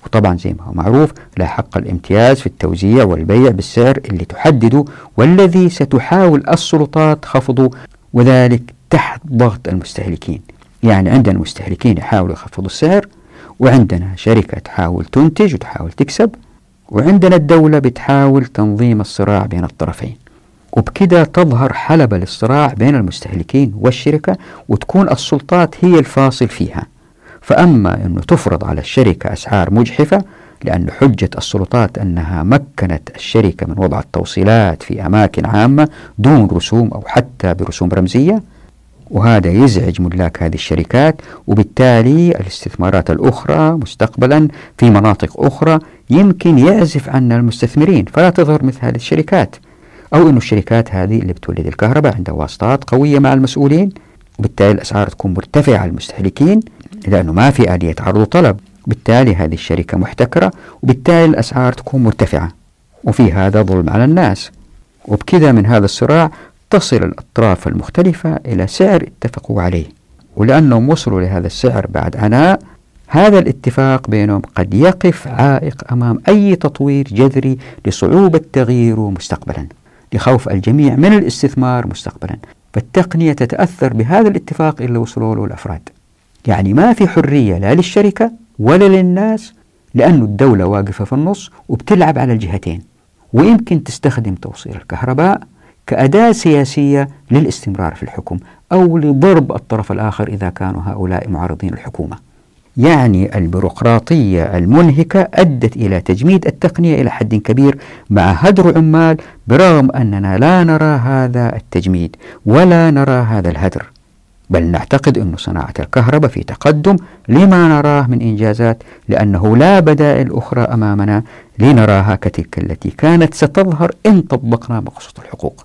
وطبعا زي ما هو معروف لا حق الامتياز في التوزيع والبيع بالسعر اللي تحدده والذي ستحاول السلطات خفضه وذلك تحت ضغط المستهلكين. يعني عندنا المستهلكين يحاولوا يخفضوا السعر وعندنا شركة تحاول تنتج وتحاول تكسب وعندنا الدولة بتحاول تنظيم الصراع بين الطرفين. وبكده تظهر حلبة للصراع بين المستهلكين والشركة وتكون السلطات هي الفاصل فيها. فأما أنه تفرض على الشركة أسعار مجحفة لأن حجة السلطات أنها مكنت الشركة من وضع التوصيلات في أماكن عامة دون رسوم أو حتى برسوم رمزية وهذا يزعج ملاك هذه الشركات وبالتالي الاستثمارات الأخرى مستقبلا في مناطق أخرى يمكن يعزف عنا المستثمرين. فلا تظهر مثل هذه الشركات. أو أن الشركات هذه اللي بتولد الكهرباء عندها واسطات قوية مع المسؤولين وبالتالي الأسعار تكون مرتفعة على المستهلكين لأنه ما في آلية عرض وطلب. بالتالي هذه الشركة محتكرة وبالتالي الأسعار تكون مرتفعة. وفي هذا ظلم على الناس. وبكذا من هذا الصراع تصل الأطراف المختلفة إلى سعر اتفقوا عليه. ولأنهم وصلوا لهذا السعر بعد عناء هذا الاتفاق بينهم قد يقف عائق أمام أي تطوير جذري لصعوبة تغييره مستقبلا. لخوف الجميع من الاستثمار مستقبلا. فالتقنية تتأثر بهذا الاتفاق اللي وصلوا له الأفراد. يعني ما في حرية لا للشركة ولا للناس لأن الدولة واقفة في النص وبتلعب على الجهتين. ويمكن تستخدم توصيل الكهرباء كأداة سياسية للاستمرار في الحكم أو لضرب الطرف الآخر إذا كانوا هؤلاء معارضين الحكومة يعني البيروقراطية المنهكة أدت إلى تجميد التقنية إلى حد كبير مع هدر عمال برغم أننا لا نرى هذا التجميد ولا نرى هذا الهدر. بل نعتقد أن صناعة الكهرباء في تقدم لما نراه من إنجازات لأنه لا بدائل أخرى أمامنا لنراها كتلك التي كانت ستظهر إن طبقنا مقصود الحقوق.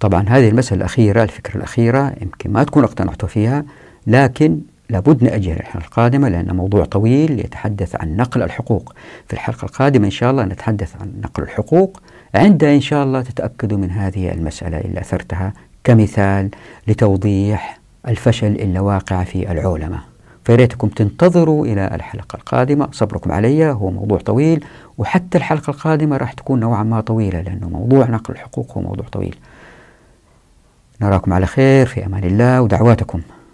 طبعا هذه المسألة الأخيرة الفكرة الأخيرة يمكن ما تكون اقتنعت فيها لكن لابد نأجل الحلقة القادمة لأن موضوع طويل يتحدث عن نقل الحقوق. في الحلقة القادمة إن شاء الله نتحدث عن نقل الحقوق. عندها إن شاء الله تتأكدوا من هذه المسألة اللي أثرتها كمثال لتوضيح الفشل اللي واقع في العولمة. فياريتكم تنتظروا إلى الحلقة القادمة. صبركم علي هو موضوع طويل وحتى الحلقة القادمة راح تكون نوعا ما طويلة لأنه موضوع نقل الحقوق هو موضوع طويل. نراكم على خير في أمان الله ودعواتكم.